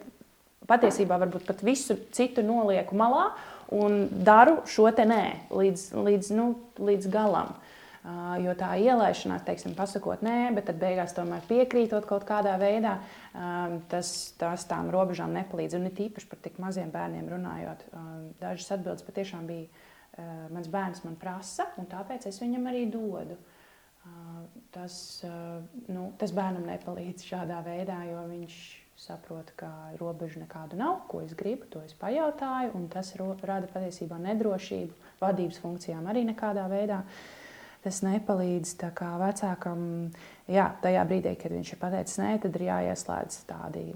patiesībā varbūt pat visu citu nolieku malā un daru šo te nē līdz, līdz, nu, līdz galam. Uh, jo tā ielaišanās, teiksim, pasakot nē, bet tad beigās tomēr piekrītot kaut kādā veidā, uh, tas, tas tām robežām nepalīdz. Un it īpaši par tik maziem bērniem runājot, uh, dažas atbildes patiešām bija, uh, mans bērns man prasa, un tāpēc es viņam arī dodu. Uh, tas, nu, tas bērnam nepalīdz šādā veidā, jo viņš saprotu, ka robežu nekādu nav, ko es gribu, to es pajautāju, un tas rada patiesībā nedrošību vadības funkcijām arī nekādā veidā. Tas nepalīdz vecākam, jā, tajā brīdī, kad viņš ir pateicis nē, tad ir jāieslēdz tādi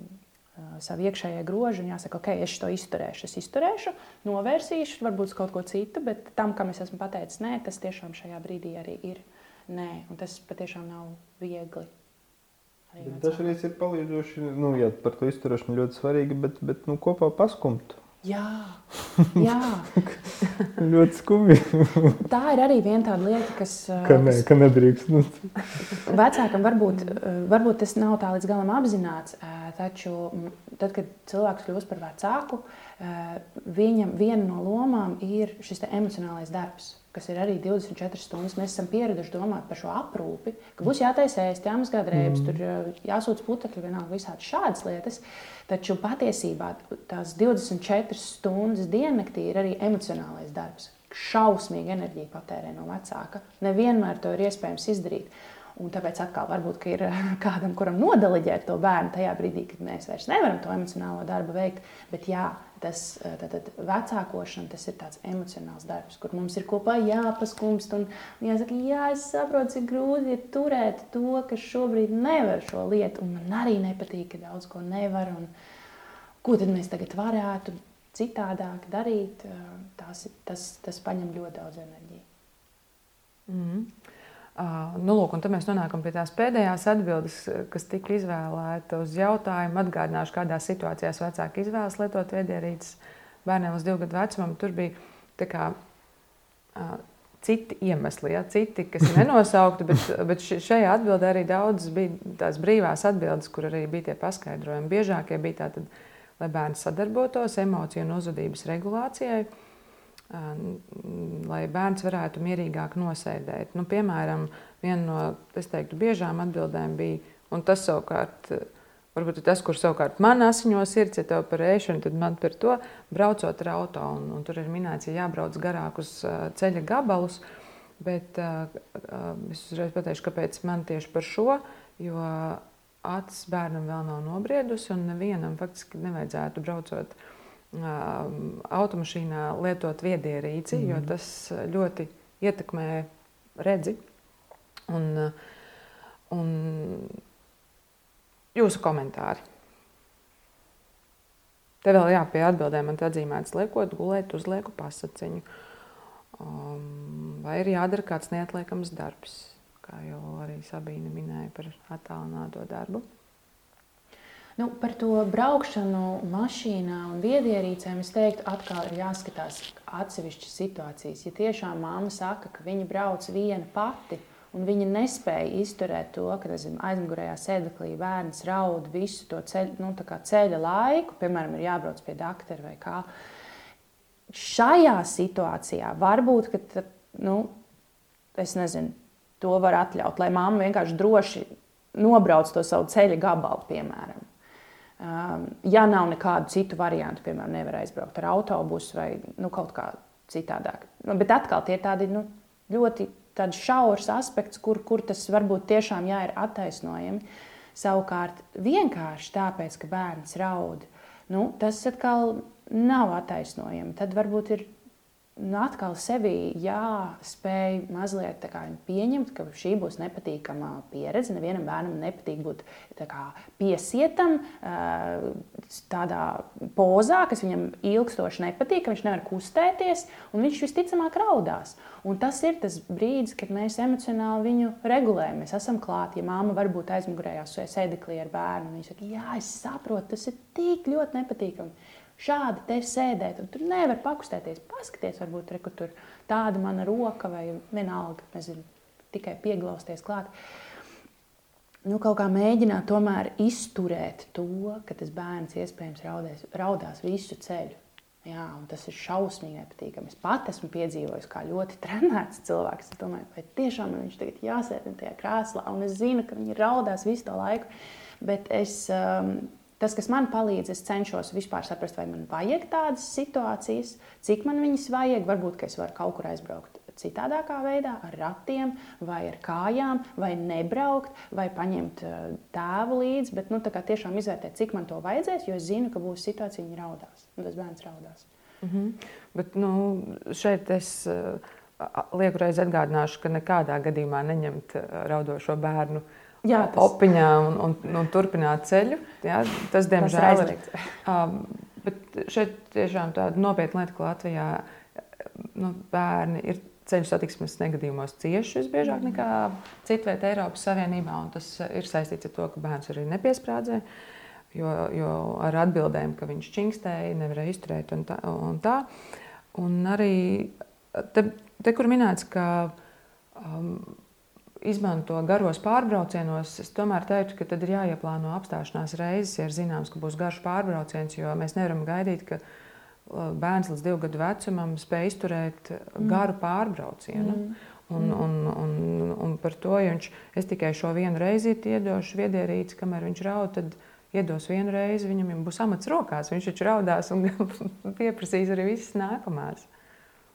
savu iekšējā grožu un jāsaka, ok, es to izturēšu, es izturēšu, novērsīšu, varbūt kaut ko citu, bet tam, kam es esmu pateicis, nē, tas tiešām šajā brīdī arī ir nē, un tas patiešām nav viegli. Dažreiz ir palīdzoši, nu, jā, par to izturēšanu ļoti svarīgi, bet, bet nu, kopā paskumt. Jā, <laughs> jā. ļoti skumji. tā ir arī viena tāda lieta, kas. Ka, ne, ka nedrīkst. Nu. Vecākam varbūt, varbūt tas nav tā līdz galam apzināts, taču tad, kad cilvēks kļūst par vecāku, viņam viena no lomām ir šis emocionālais darbs kas ir arī 24 stundas. Mēs esam pieraduši domāt par šo aprūpi, ka būs jātaisa ēst, jāmazgā drēbes, mm. tur jāsūta putekļi, vienalga visādi šādas lietas. Taču patiesībā tās 24 stundas diennaktī ir arī emocionālais darbs. Šausmīga enerģija patērē no vecāka. Nevienmēr to ir iespējams izdarīt. Un tāpēc atkal varbūt ir kādam, kuram nodaliģēt to bērnu tajā brīdī, kad mēs vairs nevaram to emocionālo darbu veikt. Bet jā, tas tātad, vecākošana tas ir tāds emocionāls darbs, kur mums ir kopā jāpaskumst. Un jāsaka, jā, es saprotu, cik grūti ir turēt to, kas šobrīd nevar šo lietu. Un man arī nepatīk, ka daudz ko nevar. Un, ko tad mēs tagad varētu citādāk darīt? Tas, tas, tas paņem ļoti daudz enerģijas. Mm -hmm. Uh, nu, lūk, un tad mēs nonākam pie tās pēdējās atbildes, kas tika izvēlēta uz jautājumu. Atgādināšu, kādās situācijās vecāki izvēlas lietot viedierīces bērniem līdz divu gadu vecumam. Tur bija kā, uh, citi iemesli, ja? citi, kas ir <laughs> nenosaukti, bet, bet šajā atbildē arī daudz bija tās brīvās atbildes, kur arī bija tie paskaidrojumi. Biežākie bija tātad, lai bērni sadarbotos emociju un uzvedības regulācijai lai bērns varētu mierīgāk nosēdēt. Nu, piemēram, viena no teiktu, biežām atbildēm bija, un tas savukārt. Varbūt tas, kur savukārt man asiņo sirds, ja tev par ēšanu, tad man par to braucot ar auto. Un, un tur ir minēts, ja jābrauc garākus ceļa gabalus. Bet es uzreiz pateikšu, kāpēc man tieši par šo. Jo acis bērnam vēl nav nobriedusi, un nevienam faktiski nevajadzētu braucot uh, automašīnā lietot viedierīci, mm jo mhm. tas ļoti ietekmē redzi. Un, un jūsu komentāri. Te vēl jā, pie atbildēm man atzīmēts, liekot, gulēt, uzlieku pasaciņu. Um, vai ir jādara kāds neatliekams darbs, kā jau arī Sabīne minēja par attālināto darbu? Nu, par to braukšanu mašīnā un viedierīcēm es teiktu, atkal ir jāskatās atsevišķas situācijas. Ja tiešām māma saka, ka viņa brauc viena pati, un viņa nespēja izturēt to, ka aizmugurējā sēdeklī bērns raud visu to ceļu, nu, ceļa laiku, piemēram, ir jābrauc pie doktora vai kā. Šajā situācijā varbūt, ka nu, es nezinu, to var atļaut, lai mamma vienkārši droši nobrauc to savu ceļa gabalu, piemēram. Ja nav nekādu citu variantu, piemēram, nevar aizbraukt ar autobusu vai nu, kaut kā citādāk. Nu, bet atkal tie ir tādi nu, ļoti šaurs aspekts, kur, kur tas varbūt tiešām jā, ir attaisnojami. Savukārt, vienkārši tāpēc, ka bērns raud, nu, tas atkal nav attaisnojami. Tad varbūt ir nu, atkal sevī jāspēj mazliet kā, pieņemt, ka šī būs nepatīkama pieredze. Nevienam bērnam nepatīk būt kā, piesietam tādā pozā, kas viņam ilgstoši nepatīk, ka viņš nevar kustēties, un viņš visticamāk raudās. Un tas ir tas brīdis, kad mēs emocionāli viņu regulējam. Mēs esam klāti. Ja māma varbūt aizmugurējā sēdeklī ar bērnu, viņa saka, jā, es saprotu, tas ir tik ļoti nepatīkami šādi te sēdēt, un tur nevar pakustēties. Paskaties, varbūt re, tur tāda mana roka vai vienalga, nezinu, tikai pieglausties klāt. Nu, kaut kā mēģināt tomēr izturēt to, ka tas bērns iespējams raudēs, raudās visu ceļu. Jā, tas ir šausmīgi nepatīkami. Es pat esmu piedzīvojis, kā ļoti trenēts cilvēks. Es domāju, vai tiešām viņš tagad jāsēž tajā krēslā, un es zinu, ka viņi raudās visu to laiku. Bet es um, Tas, kas man palīdz, es cenšos vispār saprast, vai man vajag tādas situācijas, cik man viņas vajag. Varbūt es varu kaut kur aizbraukt citādākā veidā, ar ratiem, vai ar kājām, vai nebraukt, vai paņemt eh, tēvu līdzi. Bet nu, tiešām izvērtēt, cik man to vajadzēs, jo es zinu, ka būs situācija, viņa raudās, un tas bērns raudās. Mm -hmm. Bet nu, šeit es uh, lieku reizi atgādināšu, ka nekādā gadījumā neņemt uh, raudošo bērnu Jā, tas- opiņā un, un, un turpināt ceļu. Jā, tas, diemžēl, ir. aizliegts. Um, bet šeit tiešām tāda nopietna lieta, ka Latvijā nu, bērni ir ceļu satiksmes negadījumos cieši visbiežāk nekā citvietā Eiropas Savienībā. Tas ir saistīts ar to, ka bērns arī nepiesprādzē. Jo, jo ar atbildēm, ka viņš čingstēja, nevarēja izturēt un tā. Un, tā. un arī te, te, kur minēts, ka um, izmanto garos pārbraucienos, es tomēr teiktu, ka tad ir jāieplāno apstāšanās reizes, ja ir zināms, ka būs garš pārbrauciens, jo mēs nevaram gaidīt, ka uh, bērns līdz divu gadu vecumam spēj izturēt garu pārbraucienu. Mm. Un, un, un, un par to, ja viņš, es tikai šo vienu reizi iedošu viedierīci, kamēr viņš raud, tad iedos vienu reizi, viņam jau būs amats rokās. Viņš taču raudās un <laughs> pieprasīs arī visas nākamās.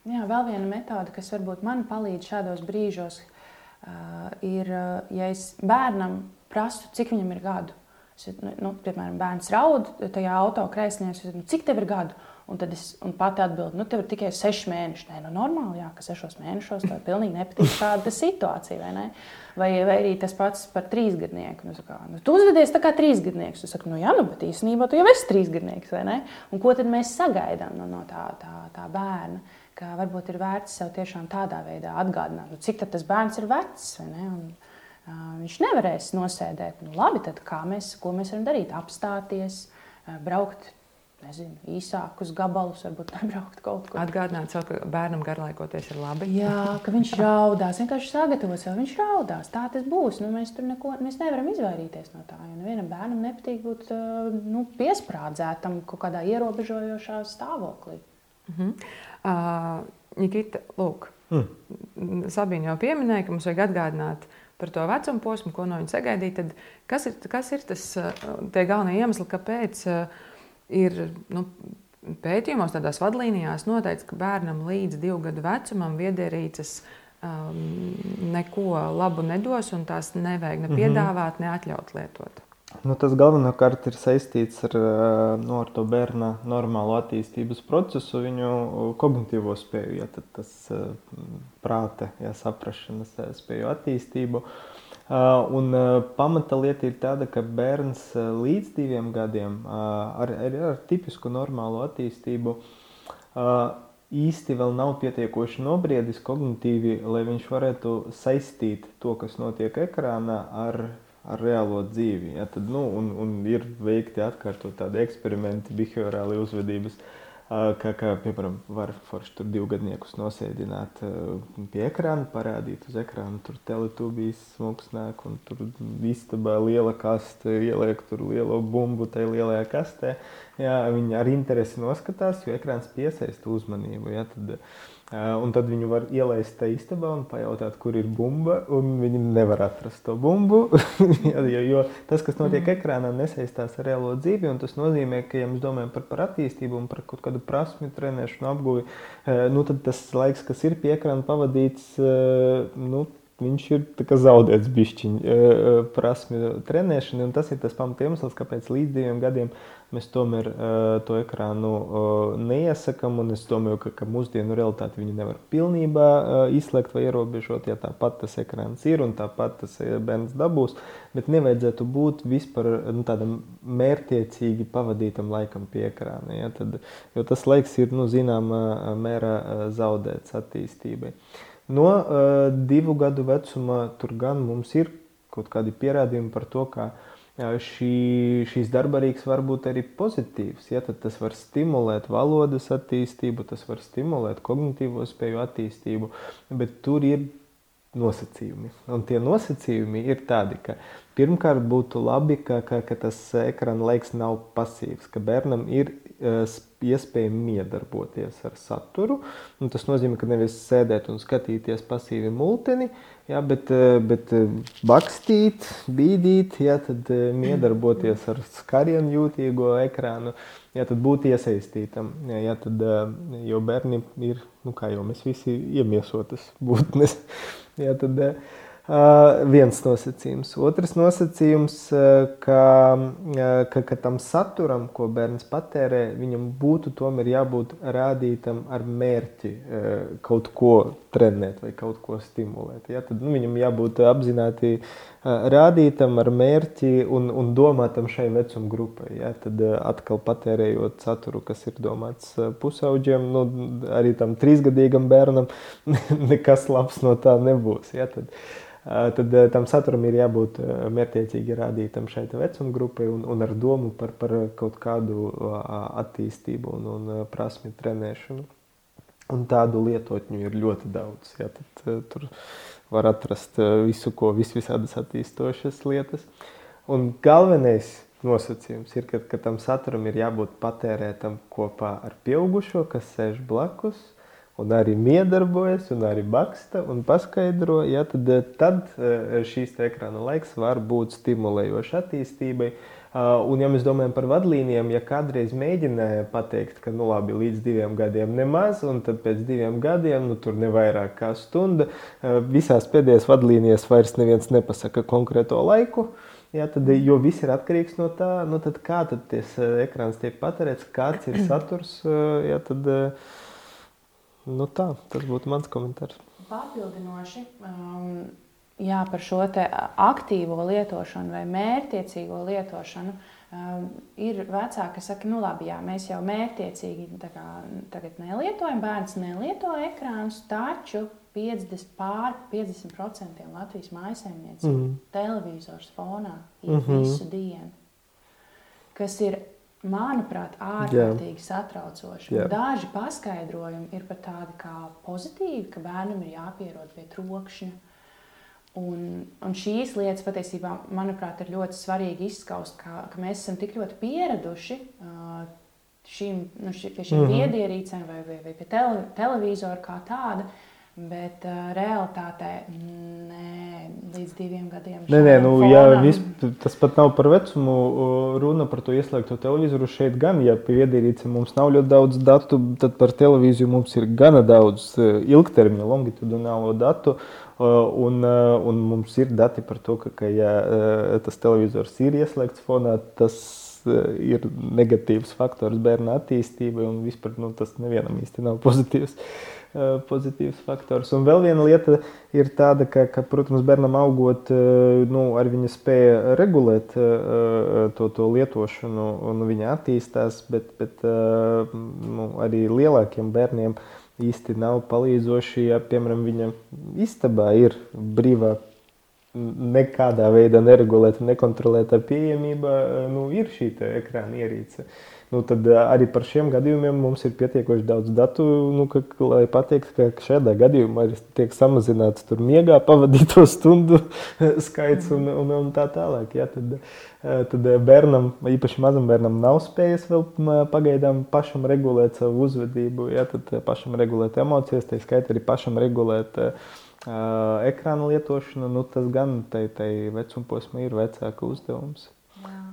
Jā, vēl viena metode, kas varbūt man palīdz šādos brīžos, uh, ir, uh, ja es bērnam prasu, cik viņam ir gadu. Es, nu, nu, piemēram, bērns raud tajā auto krēslī, nu, cik tev ir gadu? Un tad es un pati atbildu, nu, tev ir tikai seši mēneši. Nē, nu, normāli, jā, ka sešos mēnešos tev pilnīgi nepatīk šāda situācija. Vai, ne? vai, vai arī tas pats par trīsgadnieku. Nu, saka, nu, tu uzvedies tā kā trīsgadnieks. Es saku, nu, jā, nu, bet īstenībā tu jau esi trīsgadnieks. Un ko tad mēs sagaidām no, no tā, tā, tā bērna? Ka varbūt ir vērts sev tiešām tādā veidā atgādināt, nu, cik tas bērns ir vecs. ne? Un, uh, viņš nevarēs nosēdēt. Nu, labi, tad kā mēs, mēs varam darīt? Apstāties, uh, braukt nezinu, īsākus gabalus, varbūt nebraukt <laughs> kaut kur. Atgādināt sev, ka bērnam garlaikoties ir labi. Jā, ka viņš <laughs> raudās. Vienkārši sagatavot sev, viņš raudās. Tā tas būs. Nu, mēs tur neko mēs nevaram izvairīties no tā. Jo nevienam bērnam nepatīk būt uh, nu, piesprādzētam kaut kādā ierobežojošā stāvoklī. Uh -huh. Uh, Nikita, lūk, mm. Sabīna jau pieminēja, ka mums vajag atgādināt par to vecumu posmu, ko no viņa sagaidīt. Tad kas ir, kas ir tas tie galvenie iemesli, kāpēc ir nu, pētījumos, tādās vadlīnijās noteikts, ka bērnam līdz divu gadu vecumam viedierīces um, neko labu nedos, un tās nevajag ne piedāvāt, ne atļaut lietot. Nu, tas galvenokārt ir saistīts ar, nu, ar to bērna normālu attīstības procesu, viņu kognitīvo spēju, ja, tas prāta, ja, saprašanas spēju attīstību. Un pamata lieta ir tāda, ka bērns līdz diviem gadiem ar, ar, ar tipisku normālu attīstību īsti vēl nav pietiekoši nobriedis kognitīvi, lai viņš varētu saistīt to, kas notiek ekrānā, ar ar reālo dzīvi. Ja, tad, nu, un, un ir veikti atkārtot tādi eksperimenti, behaviorāli uzvedības, kā, kā piemēram, var forši tur divgadniekus nosēdināt pie ekrāna, parādīt uz ekrāna, tur teletubijas smuksnāk, un tur istabā liela kaste, ieliek tur lielo bumbu tajā lielajā kastē. Jā, viņi ar interesi noskatās, jo ekrāns piesaista uzmanību. Ja, tad, Un tad viņu var ielaist tajā istabā un pajautāt, kur ir bumba. Viņi nevar atrast to bumbu. <laughs> jo, jo tas, kas notiek mm. ekrānā, nesaistās ar reālo dzīvi. Tas nozīmē, ka, ja mēs domājam par, par attīstību un par kaut kādu prasmu, trenēšanu, apguvi, nu, tad tas laiks, kas ir pie ekrāna pavadīts, nu, viņš ir zaudēts bišķiņu prasmi trenēšanai. Tas ir tas pamat iemesls, kāpēc līdz diviem gadiem mēs tomēr to ekrānu neiesakām. Es domāju, ka, ka mūsdienu realitāti viņi nevar pilnībā izslēgt vai ierobežot. Ja tāpat tas ekrāns ir un tāpat tas bērns dabūs, bet nevajadzētu būt vispār nu, tādam mērķiecīgi pavadītam laikam pie ekrāna. Ja? Tad, jo tas laiks ir nu, zināmā mērā zaudēts attīstībai. No uh, divu gadu vecuma tur gan mums ir kaut kādi pierādījumi par to, ka uh, šī, šīs darbarīgs var būt arī pozitīvs. Ja, tas var stimulēt valodas attīstību, tas var stimulēt kognitīvo spēju attīstību, bet tur ir nosacījumi. Un tie nosacījumi ir tādi, ka pirmkārt būtu labi, ka, ka, ka tas ekrāna laiks nav pasīvs, ka bērnam ir uh, iespēja miedarboties ar saturu. Un tas nozīmē, ka nevis sēdēt un skatīties pasīvi multeni, ja, bet, bet bakstīt, bīdīt, ja, tad miedarboties ar skarienu jūtīgo ekrānu, ja, tad būt iesaistītam. Ja, tad, jo bērni ir, nu, kā jau mēs visi, iemiesotas būtnes. <laughs> Ja, tad, viens nosacījums. Otrs nosacījums, ka, ka, ka tam saturam, ko bērns patērē, viņam būtu tomēr jābūt rādītam ar mērķi kaut ko trenēt vai kaut ko stimulēt. Ja? Tad nu, viņam jābūt apzināti rādītam ar mērķi un, un domātam šai vecuma grupai. Ja? Tad atkal patērējot saturu, kas ir domāts pusauģiem, nu, arī tam trīsgadīgam bērnam <laughs> nekas labs no tā nebūs. Ja? Tad, tad tam saturam ir jābūt mērķiecīgi rādītam šai vecuma grupai un, un ar domu par, par kaut kādu attīstību un, un prasmi trenēšanu. Un tādu lietotņu ir ļoti daudz. Ja, tad, tur var atrast visu, ko vis visādas attīstošas lietas. Un galvenais nosacījums ir, ka, ka tam saturam ir jābūt patērētam kopā ar pieaugušo, kas sēž blakus un arī miedarbojas, un arī baksta un paskaidro, ja, tad, eh, tad eh, šīs ekrāna laiks var būt stimulējošs attīstībai. Uh, un, ja mēs domājam par vadlīnijām, ja kādreiz mēģināja pateikt, ka nu, labi, līdz diviem gadiem nemaz, un tad pēc diviem gadiem nu, tur ne vairāk kā stunda, uh, visās pēdējās vadlīnijās vairs neviens nepasaka konkrēto laiku. Jā, tad, jo viss ir atkarīgs no tā, nu, kā tad tas ekrāns tiek patērēts, kāds ir <clears throat> saturs. Jā, tad, uh, Nu tā, tas būtu mans komentārs. Papildinoši um, jā, par šo aktīvo lietošanu vai mērķiecīgo lietošanu. Um, ir vecāki, kas saka, nu labi, jā, mēs jau mērķiecīgi kā, tagad nelietojam, bērns nelieto ekrānus, taču 50, pār 50% Latvijas mājsaimniecību mm. televizors fonā ir mm -hmm. visu dienu, kas ir manuprāt, ārkārtīgi satraucoši. Jā. Daži paskaidrojumi ir pat tādi kā pozitīvi, ka bērnam ir jāpierod pie trokšņa. Un, un šīs lietas patiesībā, manuprāt, ir ļoti svarīgi izskaust, ka, ka mēs esam tik ļoti pieraduši uh, šim, nu, ši, pie šīm mm -hmm. viedierīcēm vai, vai, vai pie tele, televizora kā tāda, uh, Bet uh, realitātē nē, līdz diviem gadiem. Nē, nē nu, fonam... jā, vis, tas pat nav par vecumu. Runa par to ieslēgto televizoru šeit gan. Ja pie viedierīce mums nav ļoti daudz datu, tad par televīziju mums ir gana daudz ilgtermiņa, longitudinālo datu. Un, un mums ir dati par to, ka, ka ja tas televizors ir ieslēgts fonā, tas ir negatīvs faktors bērna attīstībai, un vispār nu, tas nevienam īsti nav <laughs> pozitīvs. Uh, Eh, pozitīvs faktors. Un vēl viena lieta ir tāda, ka, ka protams, bērnam augot, eh, nu, ar viņa spēja regulēt eh, to, to lietošanu, un viņa attīstās, bet, bet nu, arī lielākiem bērniem īsti nav palīdzoši, ja, piemēram, viņa istabā ir brīvā nekādā veidā neregulēta, nekontrolēta pieejamība, nu, ir šī ekrāna ierīce. Nu, tad arī par šiem gadījumiem mums ir pietiekoši daudz datu, nu, ka, lai pateiktu, ka šādā gadījumā arī tiek samazināts miegā pavadīto stundu <laughs> skaits un, un, un tā tālāk. Ja, tad, tad bērnam, īpaši mazam bērnam, nav spējas vēl pagaidām pašam regulēt savu uzvedību, ja, tad pašam regulēt emocijas, tā skaitā arī pašam regulēt. Uh, ekrāna lietošana, nu, tas gan tai, tai vecuma posmā ir vecāka uzdevums.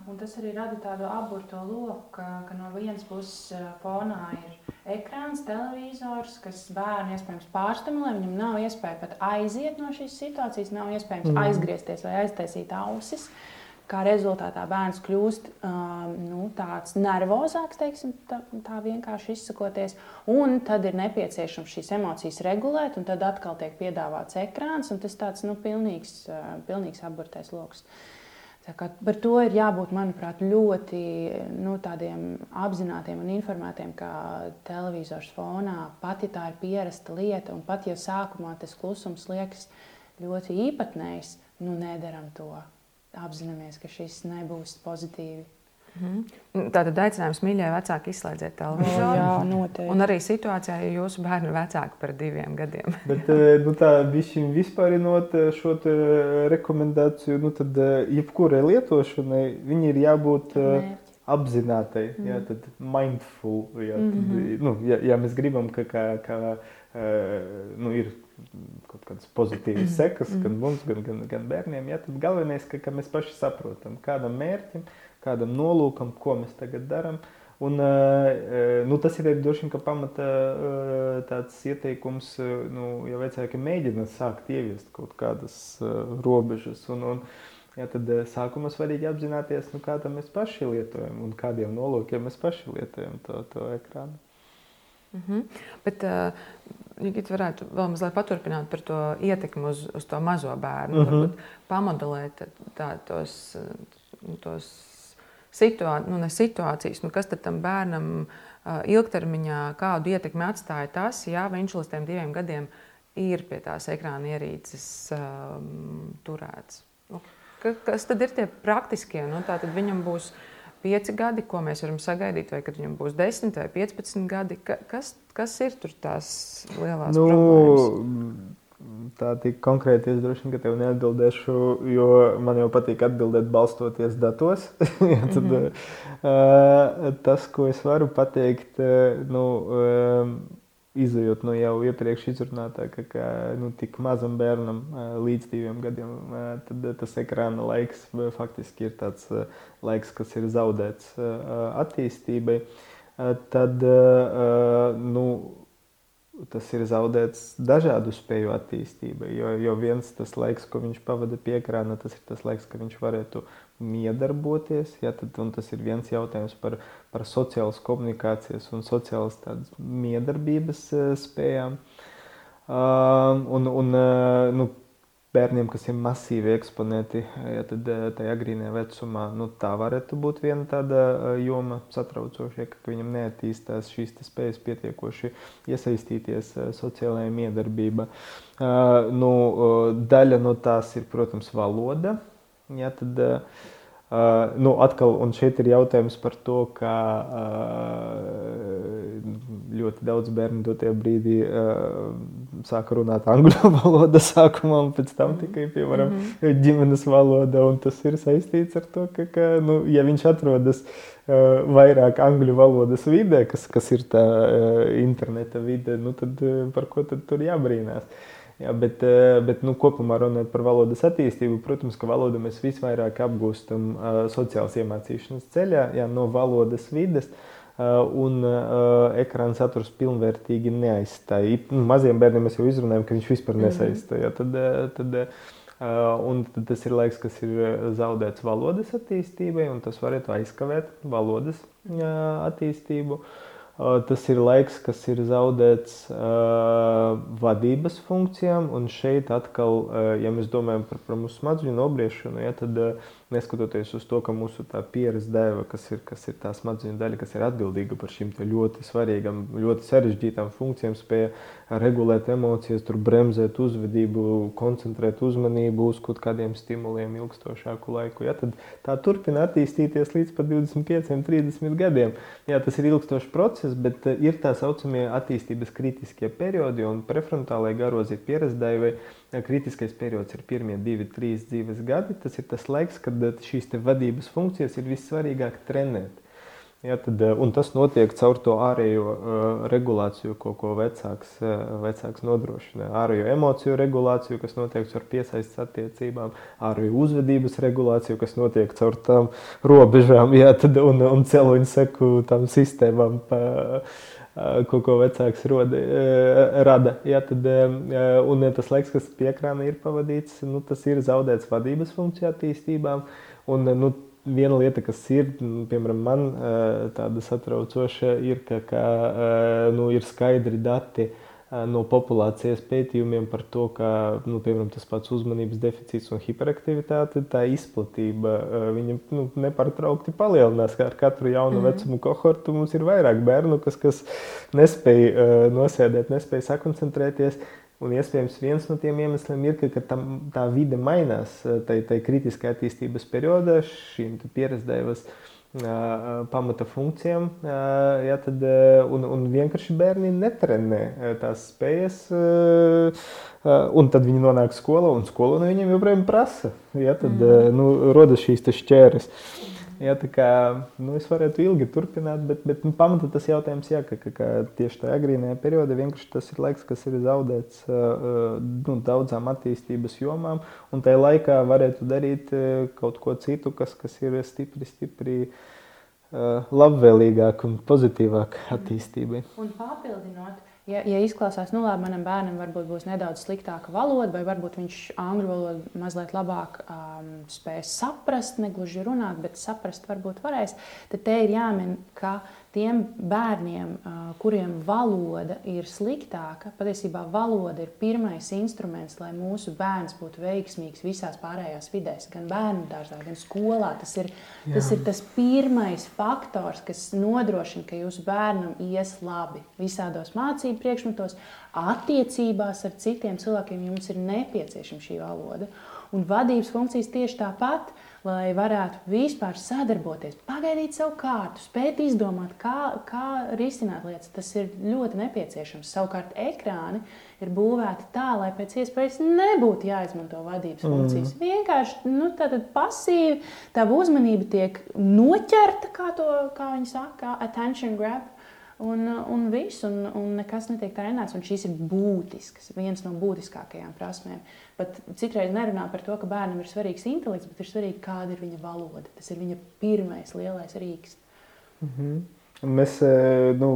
Un tas arī rada tādu aburto loku, ka, ka no vienas puses fonā ir ekrāns, televizors, kas bērnu iespējams pārstimulē. Viņam nav iespēja pat aiziet no šīs situācijas, nav iespējams mm. aizgriezties vai aiztaisīt ausis. Kā rezultātā bērns kļūst um, nu, tāds nervozāks, teiksim, tā, tā vienkārši izsakoties. Un tad ir nepieciešams šīs emocijas regulēt, un tad atkal tiek piedāvāts ekrāns, un tas tāds nu, pilnīgs, uh, pilnīgs aburtais lokus. Uh, Par to ir jābūt, manuprāt, ļoti nu, apzinātiem un informētiem, ka televizors fonā pat ja tā ir pierasta lieta, un pat ja sākumā tas klusums liekas ļoti īpatnējs, nu nedaram to. Apzināmies, ka šis nebūs pozitīvi Mm. Tātad aicinājums mīļai vecāki izslēdziet televizoru. Jā, noteikti. Un arī situācijā, ja jūsu bērni ir vecāki par diviem gadiem. <laughs> Bet eh, nu, tā bišķiņ vispārinot eh, šo rekomendāciju, nu tad eh, jebkurai lietošanai viņi ir jābūt Mērķi. apzinātai, mm. jā, tad mindful. Jā, tad, mm -hmm. nu, ja, ja mēs gribam, ka, ka, ka nu, ir kādas pozitīvas sekas gan mm. mums, gan, gan, gan bērniem, jā, tad galvenais, ka, ka mēs paši saprotam, kādam mērķim, kādam nolūkam, ko mēs tagad darām. Un, nu, tas ir droši vien pamata tāds ieteikums, nu, ja vecāki mēģina sākt ieviest kaut kādas robežas. Un, un, Ja, tad sākumā svarīgi apzināties, nu, kā mēs paši lietojam un kādiem nolūkiem mēs paši lietojam to, to ekrānu. Mm -hmm. Bet, uh, ja varētu vēl mazliet paturpināt par to ietekmi uz, uz to mazo bērnu, mm -hmm. pamodelēt tā, tos, tos situā, nu, situācijas, nu, kas tam bērnam ilgtermiņā, kādu ietekmi atstāja tas, ja viņš līdz tiem diviem gadiem ir pie tās ekrāna ierīces um, turēts. Nu, kas tad ir tie praktiskie? Nu, tā tad viņam būs pieci gadi, ko mēs varam sagaidīt, vai kad viņam būs 10 vai 15 gadi. Kas, kas ir tur tās lielās nu, problēmas? Tā tik konkrēti es droši vien tev neatbildēšu, jo man jau patīk atbildēt balstoties datos. <laughs> ja, tad, mm -hmm. uh, tas, ko es varu pateikt, uh, nu, uh, izjūt no nu, jau iepriekš izrunātā, ka, ka nu, tik mazam bērnam līdz diviem gadiem, tad tas ekrāna laiks faktiski ir tāds laiks, kas ir zaudēts attīstībai. Tad nu, tas ir zaudēts dažādu spēju attīstībai. Jo, jo viens tas laiks, ko viņš pavada pie ekrāna, tas ir tas laiks, kad viņš varētu miedarboties. Ja, tad, tas ir viens jautājums par, par sociālas komunikācijas un sociālas miedarbības spējām. Uh, un, un, uh, nu, bērniem, kas ir masīvi eksponēti, ja tad eh, tajā agrīnajā vecumā, nu, tā varētu būt viena tāda eh, joma satraucoša, ja, ka viņam neattīstās šīs spējas pietiekoši iesaistīties eh, sociālajā miedarbībā. Nu, daļa no tās ir, protams, valoda. Ja, tad, Uh, nu, atkal, un šeit ir jautājums par to, ka uh, ļoti daudz bērnu dotajā brīdī uh, sāka runāt angļu <laughs> valodā sākumā, un pēc tam tikai, piemēram, mm -hmm. ģimenes valoda. Tas ir saistīts ar to, ka, ka nu, ja viņš atrodas uh, vairāk angļu valodas vidē, kas, kas ir tā uh, interneta vide, nu, tad uh, par ko tad tur jābrīnās? Jā, bet, bet nu, kopumā runājot par valodas attīstību, protams, ka valodu mēs visvairāk apgūstam uh, sociālās iemācīšanas ceļā, jā, no valodas vides. Uh, Uh, un uh, ekrāna saturs pilnvērtīgi neaizstāja. Nu, maziem bērniem mēs jau izrunājām, ka viņš vispār mhm. nesaistīja. Tad, uh, tad, un tad tas ir laiks, kas ir zaudēts valodas attīstībai, un tas varētu aizkavēt valodas attīstību. Tas ir laiks, kas ir zaudēts uh, vadības funkcijām, un šeit atkal, uh, ja mēs domājam par, par mūsu smadzeņu nobriešanu, ja, tad uh, neskatoties uz to, ka mūsu pieredze deva, kas ir, kas ir tā smadzeņu daļa, kas ir atbildīga par šīm ļoti svarīgām, ļoti sarežģītām funkcijām, spēja regulēt emocijas, bremzēt uzvedību, koncentrēt uzmanību uz kaut kādiem stimuliem ilgstošāku laiku. Ja, tad tā turpina attīstīties līdz pat 25, 30 gadiem. Jā, tas ir ilgstošs process, bet eh, ir tā saucamie attīstības kritiskie periodi un prefrontālajai garozī pieredzdēji kritiskais periods ir pirmie divi, trīs dzīves gadi. Tas ir tas laiks, kad eh, šīs vadības funkcijas ir vissvarīgāk trenēt. Ja, tad, eh, un tas notiek caur to ārējo uh, regulāciju, ko, ko vecāks, uh, vecāks nodrošina. Ārējo emociju regulāciju, kas notiek caur piesaistes attiecībām, ārējo uzvedības regulāciju, kas notiek caur tām robežām, ja, tad, un, un celoņu seku sistēmām. Pa, uh, ko, ko vecāks roda, rada. Ja, tad, un tas laiks, kas pie ekrāna ir pavadīts, nu, tas ir zaudēts vadības funkciju attīstībām. Un, nu, viena lieta, kas ir, nu, piemēram, man tāda satraucoša, ir, ka, ka nu, ir skaidri dati no populācijas pētījumiem par to, ka nu, piemēram, tas pats uzmanības deficīts un hiperaktivitāte, tā izplatība viņa, nu, nepārtraukti palielinās. Ar katru jaunu mm. vecumu kohortu mums ir vairāk bērnu, kas, kas nespēja nosēdēt, nespēja sakoncentrēties. Un iespējams, viens no tiem iemesliem ir, ka, tam, tā vide mainās tajā kritiskā attīstības periodā, šīm pieredzējumam pamata funkcijām, ja, tad, un, un vienkārši bērni netrenē tās spējas, un tad viņi nonāk skolā, un skola no viņiem joprojām prasa. Ja, tad mm. nu, rodas šīs šķēres. Ja, kā, nu, es varētu ilgi turpināt, bet, bet nu, pamatā tas jautājums, jā, ka, ka, ka tieši tajā agrīnajā periodā vienkārši tas ir laiks, kas ir zaudēts uh, nu, daudzām attīstības jomām, un tajā laikā varētu darīt uh, kaut ko citu, kas, kas ir stipri, stipri uh, labvēlīgāka un pozitīvāka attīstībai. Un papildinot, Ja, ja izklausās, nu labi, manam bērnam varbūt būs nedaudz sliktāka valoda, vai varbūt viņš angļu valodu mazliet labāk um, spēs saprast, negluži runāt, bet saprast varbūt varēs, tad te ir jāmin, ka tiem bērniem, kuriem valoda ir sliktāka, patiesībā valoda ir pirmais instruments, lai mūsu bērns būtu veiksmīgs visās pārējās vidēs, gan bērnu dārzā, gan skolā. Tas ir, Jā. tas ir tas pirmais faktors, kas nodrošina, ka jūsu bērnam ies labi visādos mācību priekšmetos, attiecībās ar citiem cilvēkiem. Jums ir nepieciešama šī valoda. Un vadības funkcijas tieši tāpat lai varētu vispār sadarboties, pagaidīt savu kārtu, spēt izdomāt, kā, kā risināt lietas. Tas ir ļoti nepieciešams. Savukārt, ekrāni ir būvēti tā, lai pēc iespējas nebūtu jāizmanto vadības mm. funkcijas. Vienkārši nu, pasīvi tā uzmanība tiek noķerta, kā, to, kā viņi saka, attention grab. Un, un viss, un, un nekas netiek trenēts. Un šīs ir būtiskas, viens no būtiskākajām prasmēm. Pat citreiz nerunā par to, ka bērnam ir svarīgs intelekts, bet ir svarīgi, kāda ir viņa valoda. Tas ir viņa pirmais lielais rīks. Mm -hmm. Mēs e, nu,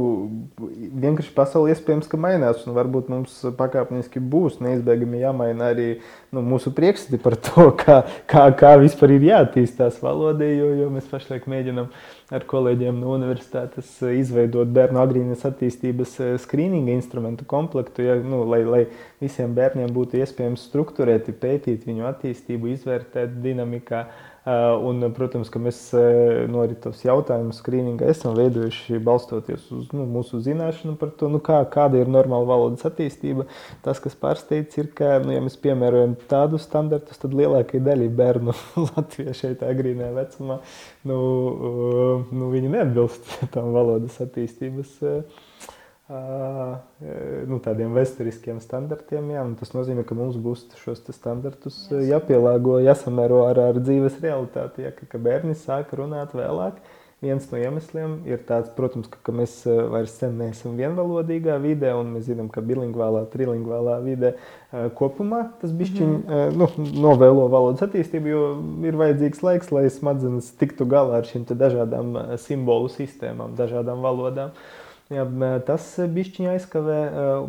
vienkārši pasaulē iespējams, ka mainās, un varbūt mums pakāpeniski būs neizbēgami jāmaina arī nu, mūsu priekšstati par to, <laughs> kā, kā, kā vispār ir jāattīstās valodai, jo, jo mēs pašlaik mēģinām ar kolēģiem no universitātes izveidot bērnu agrīnas attīstības e, skrīninga instrumentu komplektu, ja, nu, lai, lai visiem bērniem būtu iespējams struktūrēti, pētīt viņu attīstību, izvērtēt dinamikā. Uh, un, protams, ka mēs uh, no arī tos jautājumus skrīningā esam veidojuši balstoties uz nu, mūsu zināšanu par to, nu, kā, kāda ir normāla valodas attīstība. Tas, kas pārsteidz, ir, ka, nu, ja mēs piemērojam tādus standartus, tad lielākajai daļai bērnu <laughs> Latvijā šeit agrīnā vecumā, nu, uh, nu, viņi neatbilst <laughs> tam valodas attīstības nu, tādiem vēsturiskiem standartiem. Jā, tas nozīmē, ka mums būs šos standartus jāpielāgo, jāsamēro ar, ar dzīves realitāti. Ja, ka, ka bērni sāk runāt vēlāk. Viens no iemesliem ir tāds, protams, ka, ka mēs vairs neesam vienvalodīgā vidē, un mēs zinām, ka bilingvālā, trilingvālā vidē kopumā tas bišķiņ mm -hmm. nu, novēlo valodas attīstību, jo ir vajadzīgs laiks, lai smadzenes tiktu galā ar šīm dažādām simbolu sistēmām, dažādām valodām. Uh, Jā, tas bišķiņā aizkavē,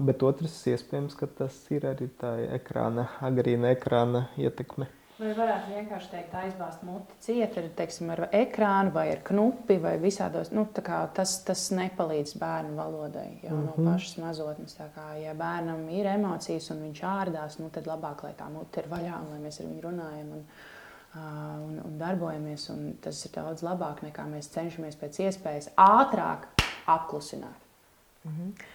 bet otrs iespējams, ka tas ir arī tā ekrāna, agrīna ekrāna ietekme. Vai varētu vienkārši teikt, aizbāzt muti ciet ar, teiksim, ar ekrānu vai ar knupi vai visādos. Nu, tas, tas nepalīdz bērnu valodai jau mm -hmm. no mhm. pašas mazotnes. Kā, ja bērnam ir emocijas un viņš ārdās, nu, tad labāk, lai tā mute ir vaļā un lai mēs ar viņu runājam. Un, un, un darbojamies. Un tas ir daudz labāk nekā mēs cenšamies pēc iespējas ātrāk apklusināt. Mm -hmm.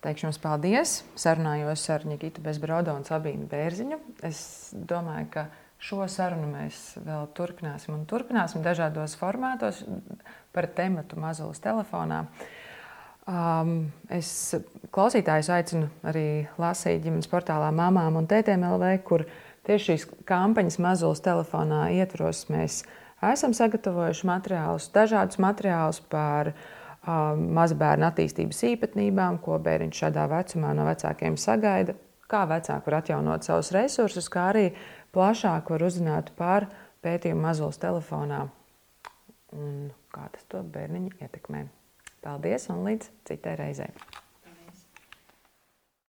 Teikšu jums paldies. Sarunājos ar Nikitu Bezbrodu un Sabīnu Bērziņu. Es domāju, ka šo sarunu mēs vēl turpināsim un turpināsim dažādos formātos par tematu mazulis telefonā. Um, es klausītājus aicinu arī lasīt ģimenes portālā Māmām un TTMLV, kur tieši šīs kampaņas mazulis telefonā ietvaros mēs esam sagatavojuši materiālus, dažādus materiālus par uh, mazbērnu attīstības īpatnībām, ko bērniņš šādā vecumā no vecākiem sagaida, kā vecāki var atjaunot savus resursus, kā arī plašāk var uzzināt par pētījumu mazulis telefonā un kā tas to bērniņu ietekmē. Paldies un līdz citai reizei!